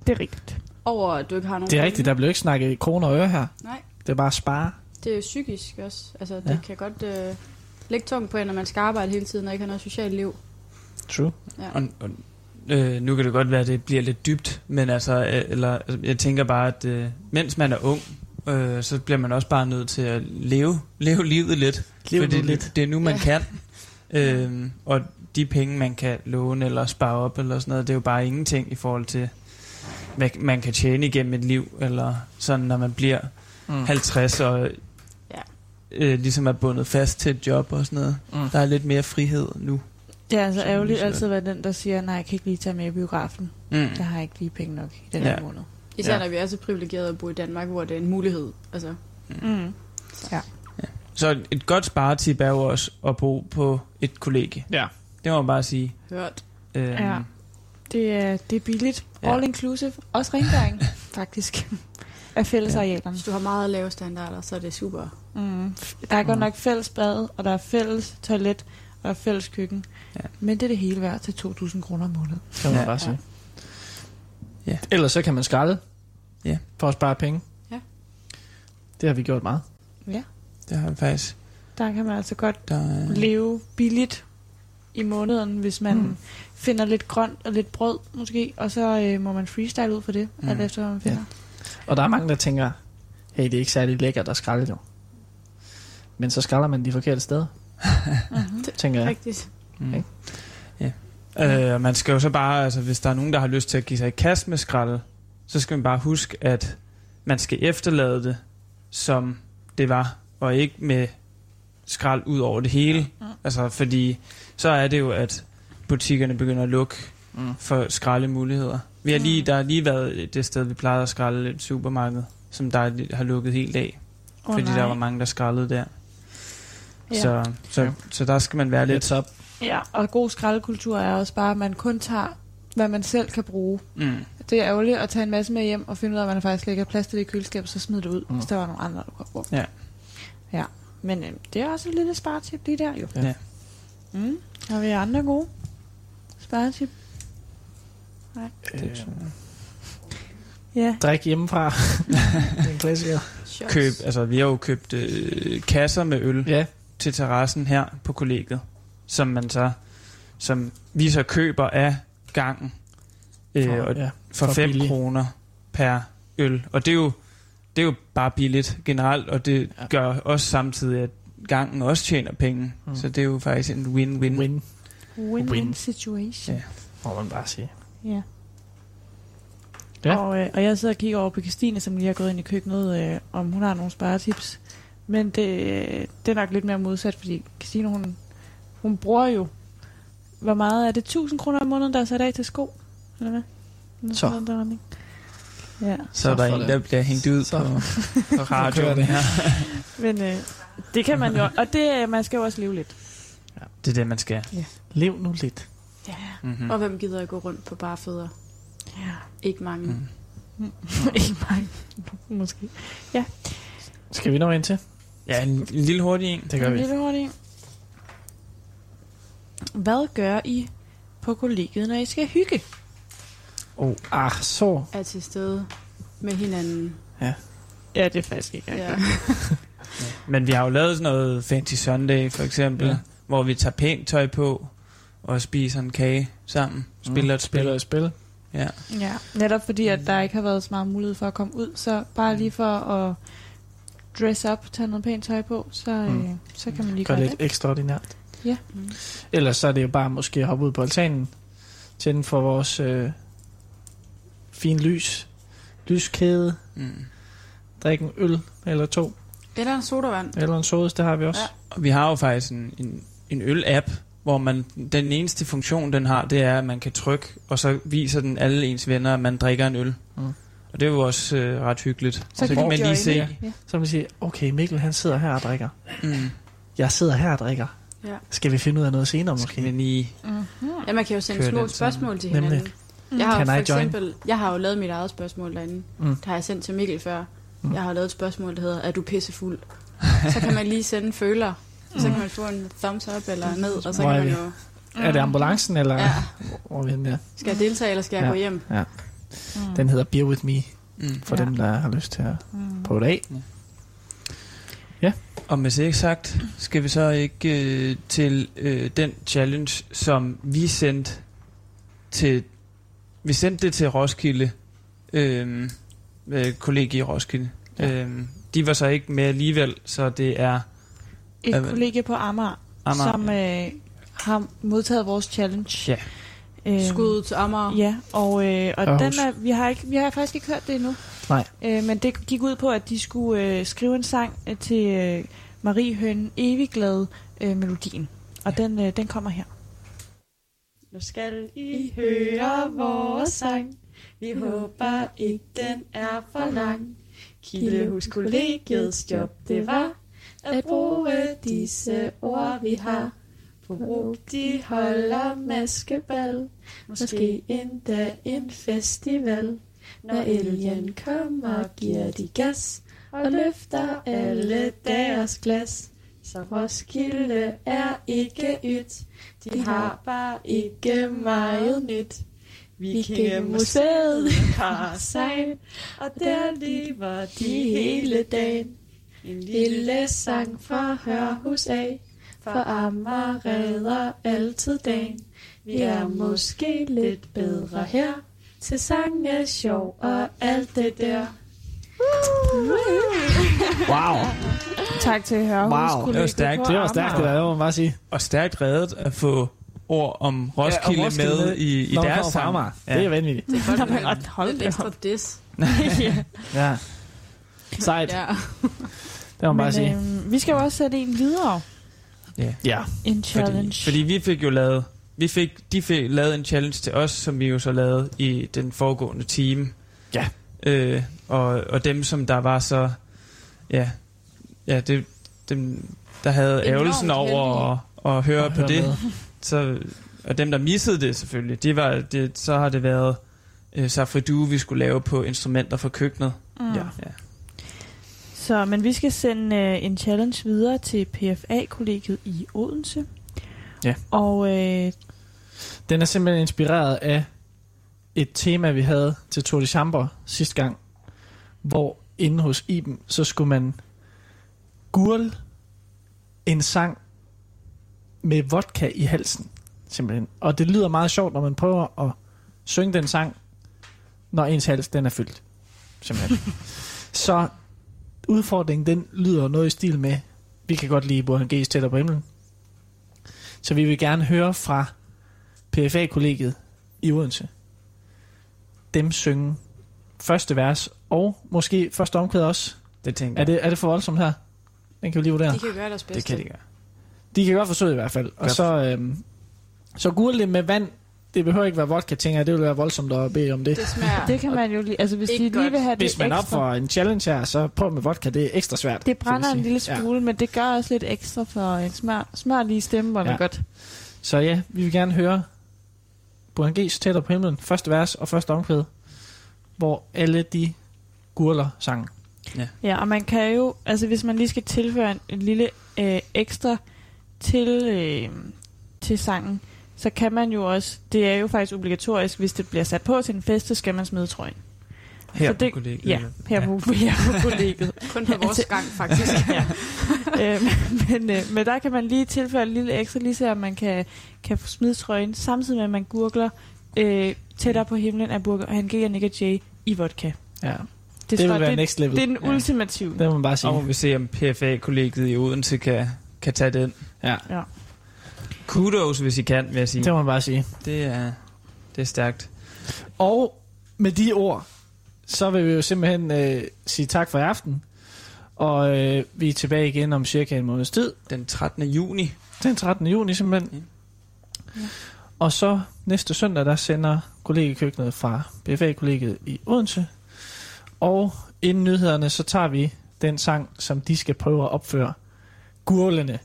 Det er rigtigt. over, at du ikke har nogen Det er penge. rigtigt, der bliver ikke snakket i kroner og øre her. Nej, Det er bare at spare. det er jo psykisk også. Altså, det Ja. kan godt øh, lægge tungt på en, når man skal arbejde hele tiden og ikke har noget socialt liv. True. Ja. Og, og, øh, nu kan det godt være, at det bliver lidt dybt, men altså, øh, eller, altså jeg tænker bare, at øh, mens man er ung, øh, så bliver man også bare nødt til at leve, leve livet lidt. Leve for det, nu lidt. det er nu, man Ja. kan. Øh, og de penge, man kan låne eller spare op eller sådan noget, det er jo bare ingenting i forhold til, hvad man kan tjene igennem et liv, eller sådan, når man bliver Mm. 50 og Ja. øh, ligesom er bundet fast til et job og sådan noget. Mm. Der er lidt mere frihed nu. Det er altså ærgerligt altid at være den, der siger, nej, jeg kan ikke lige tage med i biografen. Mm. Jeg har ikke lige penge nok i den Ja. her måned. Især Ja. når vi er så privilegerede at bo i Danmark, hvor det er en mulighed. Altså, Mm. Ja. Så et- godt sparetip er jo også at bo på et kollegie. Ja. Det må man bare sige. hørt. Øhm, Ja. Det er, det er billigt. Ja. All inclusive. Også rengøring, faktisk. Af fællesarealerne. Hvis du har meget lave standarder, så er det super. Mm. Der er godt Mm. nok fælles bad, og der er fælles toilet, og der er fælles køkken. Ja. Men det er det hele værd til 2.000 kroner om måneden. kan man Ja. bare sige. Ja. Ellers så kan man skralde. Ja. For at spare penge. Ja. Det har vi gjort meget. Ja. Det har vi faktisk. Der kan man altså godt Der, er- leve billigt i måneden, hvis man Mm. finder lidt grønt og lidt brød måske, og så øh, må man freestyle ud for det, Mm. alt efter hvad man finder. Og der er mange, der tænker, hey, det er ikke særlig lækkert at skralde jo. Men så skralder man de forkerte steder, Mm-hmm. tænker jeg. Rigtigt. Mm. Ikke? Øh, og man skal jo så bare, altså hvis der er nogen, der har lyst til at give sig i kast med skrald, så skal man bare huske, at man skal efterlade det, som det var, og ikke med skrald ud over det hele. Mm. Altså, fordi så er det jo, at butikkerne begynder at lukke Mm. for skraldemuligheder. Vi har lige, Mm. der har lige været det sted, vi plejede at skralde et supermarked, som der er- har lukket helt af, Åh, fordi nej. der var mange, der skraldede der. Ja. Så, så, Ja. så der skal man være lidt... Lidt op. Ja, og god skraldekultur er også bare, at man kun tager, hvad man selv kan bruge. Mm. Det er ærgerligt at tage en masse med hjem og finde ud af, at man faktisk lægger plads til det i køleskabet, så smid det ud, Mm. hvis der var nogle andre, der kunne bruge. Ja. Ja, men øh, det er også et lille sparetip lige der, jo. Ja. Mm. Har vi andre gode sparetip? Øh, Ja. drik hjemmefra. det er en klassiker. Køb, altså vi har jo købt øh, kasser med øl Ja. til terrassen her på kollegiet, som man så, som vi så køber af gangen øh, For- og ja, for for 5 billigt. kroner per øl. Og det er jo, det er jo bare billigt generelt, og det Ja. gør også samtidig, at gangen også tjener penge. Mm. Så det er jo faktisk en win-win. Win, Win-win Win. situation. Ja. må man bare sige. Ja. Ja. Og, øh, og jeg sidder og kigger over på Christine, som lige har gået ind i køkkenet, øh, om hun har nogle sparetips. Men det, øh, det er nok lidt mere modsat, fordi Christine, hun, hun bruger jo, hvor meget er det? 1000 kroner om måneden, der er sat af til sko? Eller hvad? Noget Så. sådan der. Ja, Så er der en, det. der bliver hængt ud Så. på, på radioen det. her. men øh, det kan man jo, og det, øh, man skal jo også leve lidt. Det er det, man skal. Lev nu lidt. Ja. Mm-hmm. Og hvem gider at gå rundt på bare fødder? Ja. Ikke mange. Mm. Ikke mange, måske. Skal vi nå ind til? Ja, en, en lille hurtig en. Det gør En vi. lille hurtig. Hvad gør I på kollegiet, når I skal hygge? Oh, ah, så. Er til stede med hinanden. Ja, det er faktisk ikke Ja. Men vi har jo lavet sådan noget Fancy Sunday, for eksempel, Ja. ja. hvor vi tager pænt tøj på, og spiser en kage sammen, spiller et spil. Spiller et spil. Ja. Ja, netop fordi, at der ikke har været så meget mulighed for at komme ud, så bare lige for at dress up, tage noget pænt tøj på, så, mm. Mm. øh, så kan man lige Gør gøre lidt det. ekstraordinært. Ja. Mm. Ellers så er det jo bare måske at hoppe ud på altanen, tænde for vores øh, fin lys, lyskæde, Mm. drikke en øl eller to, Eller en sodavand. eller en sodes, det har vi også. Ja. Og vi har jo faktisk en, en, en øl-app, hvor man, den eneste funktion, den har, det er, at man kan trykke, og så viser den alle ens venner, at man drikker en øl. Mm. Og det er jo også øh, ret hyggeligt. Så, så kan man lige se. Ja. Så kan man sige, okay, Mikkel han sidder her og drikker. Mm. Jeg sidder her og drikker. Ja. Skal vi finde ud af noget senere måske? Skal vi lige... Mm-hmm. Ja, man kan jo sende små spørgsmål til Nemlig. hinanden. Jeg har jo Can for eksempel, jeg har jo lavet mit eget spørgsmål derinde. Mm. Mm. Det har jeg sendt til Mikkel før. Mm. Jeg har lavet et spørgsmål, der hedder, er du pissefuld? så kan man lige sende en føler. Så kan man få en thumbs up eller ned, og så Hvor kan er man jo... Er det ambulancen, eller Ja. hvor er vi henne der? Skal jeg deltage, eller skal jeg ja. gå hjem? Ja. Mm. Den hedder Beer With Me, Mm. for Ja. dem, der har lyst til at Mm. prøve det af. Ja. Og med det ikke sagt, skal vi så ikke øh, til øh, den challenge, som vi sendte til... Vi sendte det til Roskilde, øh, øh, kollega i Roskilde. Ja. Øh, de var så ikke med alligevel, så det er... Et øh, kollega på Amager, Amager, som øh, har modtaget vores challenge. Ja. Øhm, Skud til Amager. Ja, og, øh, og Aarhus. den er, vi, har ikke, vi har faktisk ikke hørt det endnu. Nej. Øh, men det gik ud på, at de skulle øh, skrive en sang øh, til øh, Marie Høn Evigglad øh, melodien. Og den, øh, den kommer her. Nu skal I høre vores sang. Vi håber ikke, den er for lang. Kildehus kollegiets job, det var at bruge disse ord, vi har. Brug de holder maskebal, måske endda en festival. Når elgen kommer, giver de gas og løfter alle deres glas. Så Roskilde er ikke ydt, de har bare ikke meget nyt. Vikingemuseet har sejl, og der lever de hele dagen. En lille sang fra Hørhus af, for Amager redder altid dagen. Vi er måske lidt bedre her, til sang er sjov og alt det der. Wow. Tak til Hørhus Wow. kollega Det var stærkt. Det var stærkt, det der, det må man bare sige. Og stærkt reddet at få ord om Roskilde, Ja, Roskilde med i, i man deres sang. Amager. Det er vanvittigt. Det er godt, lidt da ekstra op. diss. ja. Ja. Sejt. Ja. Det må man bare sige. øh, vi skal jo også sætte en videre. Ja. Ja. En challenge. Fordi, fordi vi fik jo lavet, vi fik, de fik lavet en challenge til os, som vi jo så lavede i den foregående time. Ja. Øh, og, og dem, som der var så, ja, ja det, dem, der havde Enormt ærgelsen over at, at høre At på høre det. med. Så, og dem, der missede det selvfølgelig, det var, det, så har det været øh, Safridu, vi skulle lave på instrumenter for køkkenet. Mm. Ja. Så, men vi skal sende øh, en challenge videre til PFA-kollegiet i Odense. Ja. Og øh, Den er simpelthen inspireret af et tema, vi havde til Tour de Chambre sidste gang, hvor inde hos Iben, så skulle man gurle en sang med vodka i halsen, simpelthen. Og det lyder meget sjovt, når man prøver at synge den sang, når ens hals den er fyldt. Simpelthen. så udfordringen, den lyder noget i stil med, vi kan godt lide Burhan G's tættere på himlen. Så vi vil gerne høre fra PFA-kollegiet i Odense. Dem synge første vers, og måske første omkvæd også. Det tænker Er det, er det for voldsomt her? Den kan vi lige vurdere. De kan gøre deres bedste. Det kan de gøre. De kan godt forsøge i hvert fald. Og Godt. så, øhm, så gurle det med vand. Det behøver ikke være vodka, tænker jeg. Det vil være voldsomt at bede om det. Det smager det kan man jo lige... Altså, hvis de Ikke lige godt. vil have Hvis det man er op for en challenge her, så prøv med vodka. Det er ekstra svært. Det brænder en lille smule, ja. men det gør også lidt ekstra for en smør, smør lige stemmerne Ja. ja. godt. Så ja, vi vil gerne høre Burhan G's Tættere på himlen. Første vers og første omkvæd. Hvor alle de gurler sangen. Ja, og man kan jo... Altså, hvis man lige skal tilføre en, en lille øh, ekstra til, øh, til sangen, så kan man jo også... Det er jo faktisk obligatorisk, hvis det bliver sat på til en fest, så skal man smide trøjen. Her så på kollegiet, Ja, her på, her på kollegiet. Kun på vores gang, faktisk. ja. øh, men, øh, men der kan man lige tilføre en lille ekstra, lige så at man kan, kan få smide trøjen, samtidig med at man gurgler øh, tættere på himlen af Burger, han giver Nick og Jay i vodka. Ja. Det, Det vil være det, next level. Det er den Ja. ultimative. Det må man bare sige. Og må vi se, om PFA-kollegiet i Odense kan, kan tage den. Ja. Ja. Kudos, hvis I kan, vil jeg sige. Det må man bare sige. Det er, det er stærkt. Og med de ord, så vil vi jo simpelthen øh, sige tak for i aften. Og øh, vi er tilbage igen om cirka en måneds tid. Den 13. juni. Den 13. juni simpelthen. Ja. Og så næste søndag, der sender kollegekøkkenet fra BFA-kollegiet i Odense. Og inden nyhederne, så tager vi den sang, som de skal prøve at opføre. Gurlene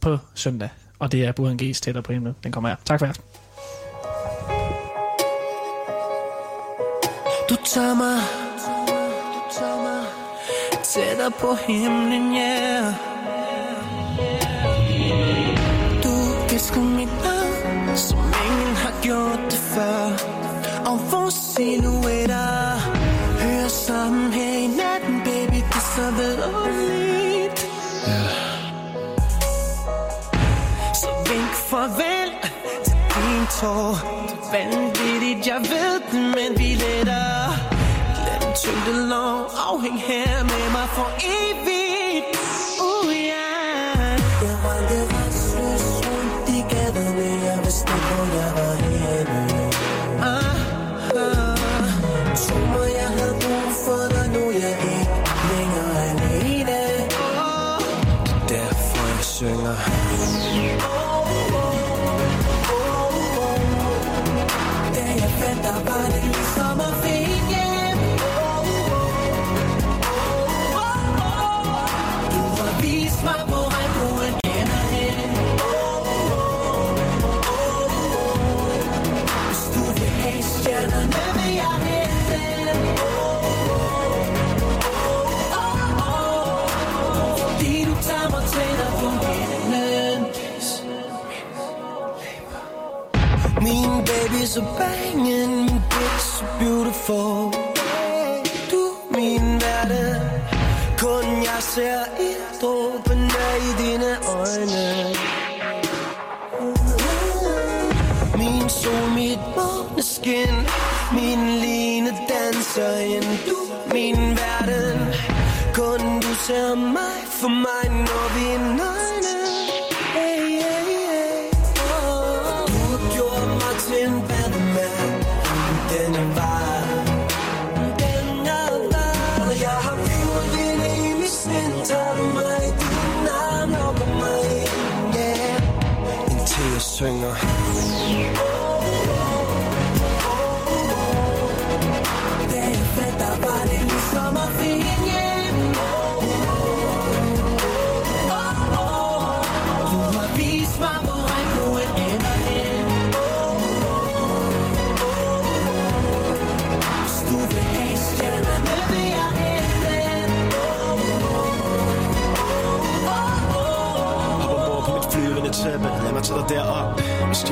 på søndag. Og det er Burhan G's tættere på himlen. Den kommer her. Tak for aften. Tager mig Tættere på himlen, yeah. Du visker mit navn Som ingen har gjort det før. Og vores silhuetter Hører sammen her i natten, baby Det er så vidunderligt. Så vink farvel tår. Vanvittigt, jeg ved det, men vi letter. Lad den tyngde lov afhæng her med mig for evigt. Få. Du min verden. Kun jeg ser i dråbene i dine øjne. Min sol, mit måneskin. Min line danser ind. Du min verden. Kun du ser mig for mig, når vi er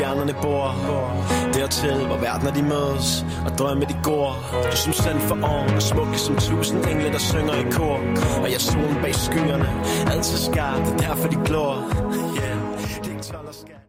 stjernerne bor Dertil, hvor verdener de mødes Og drømme de går. Du som sand for oven Og smukke som tusind engle, der synger i kor. Og jeg solen bag skyerne Altid skarpt, det er derfor de glor.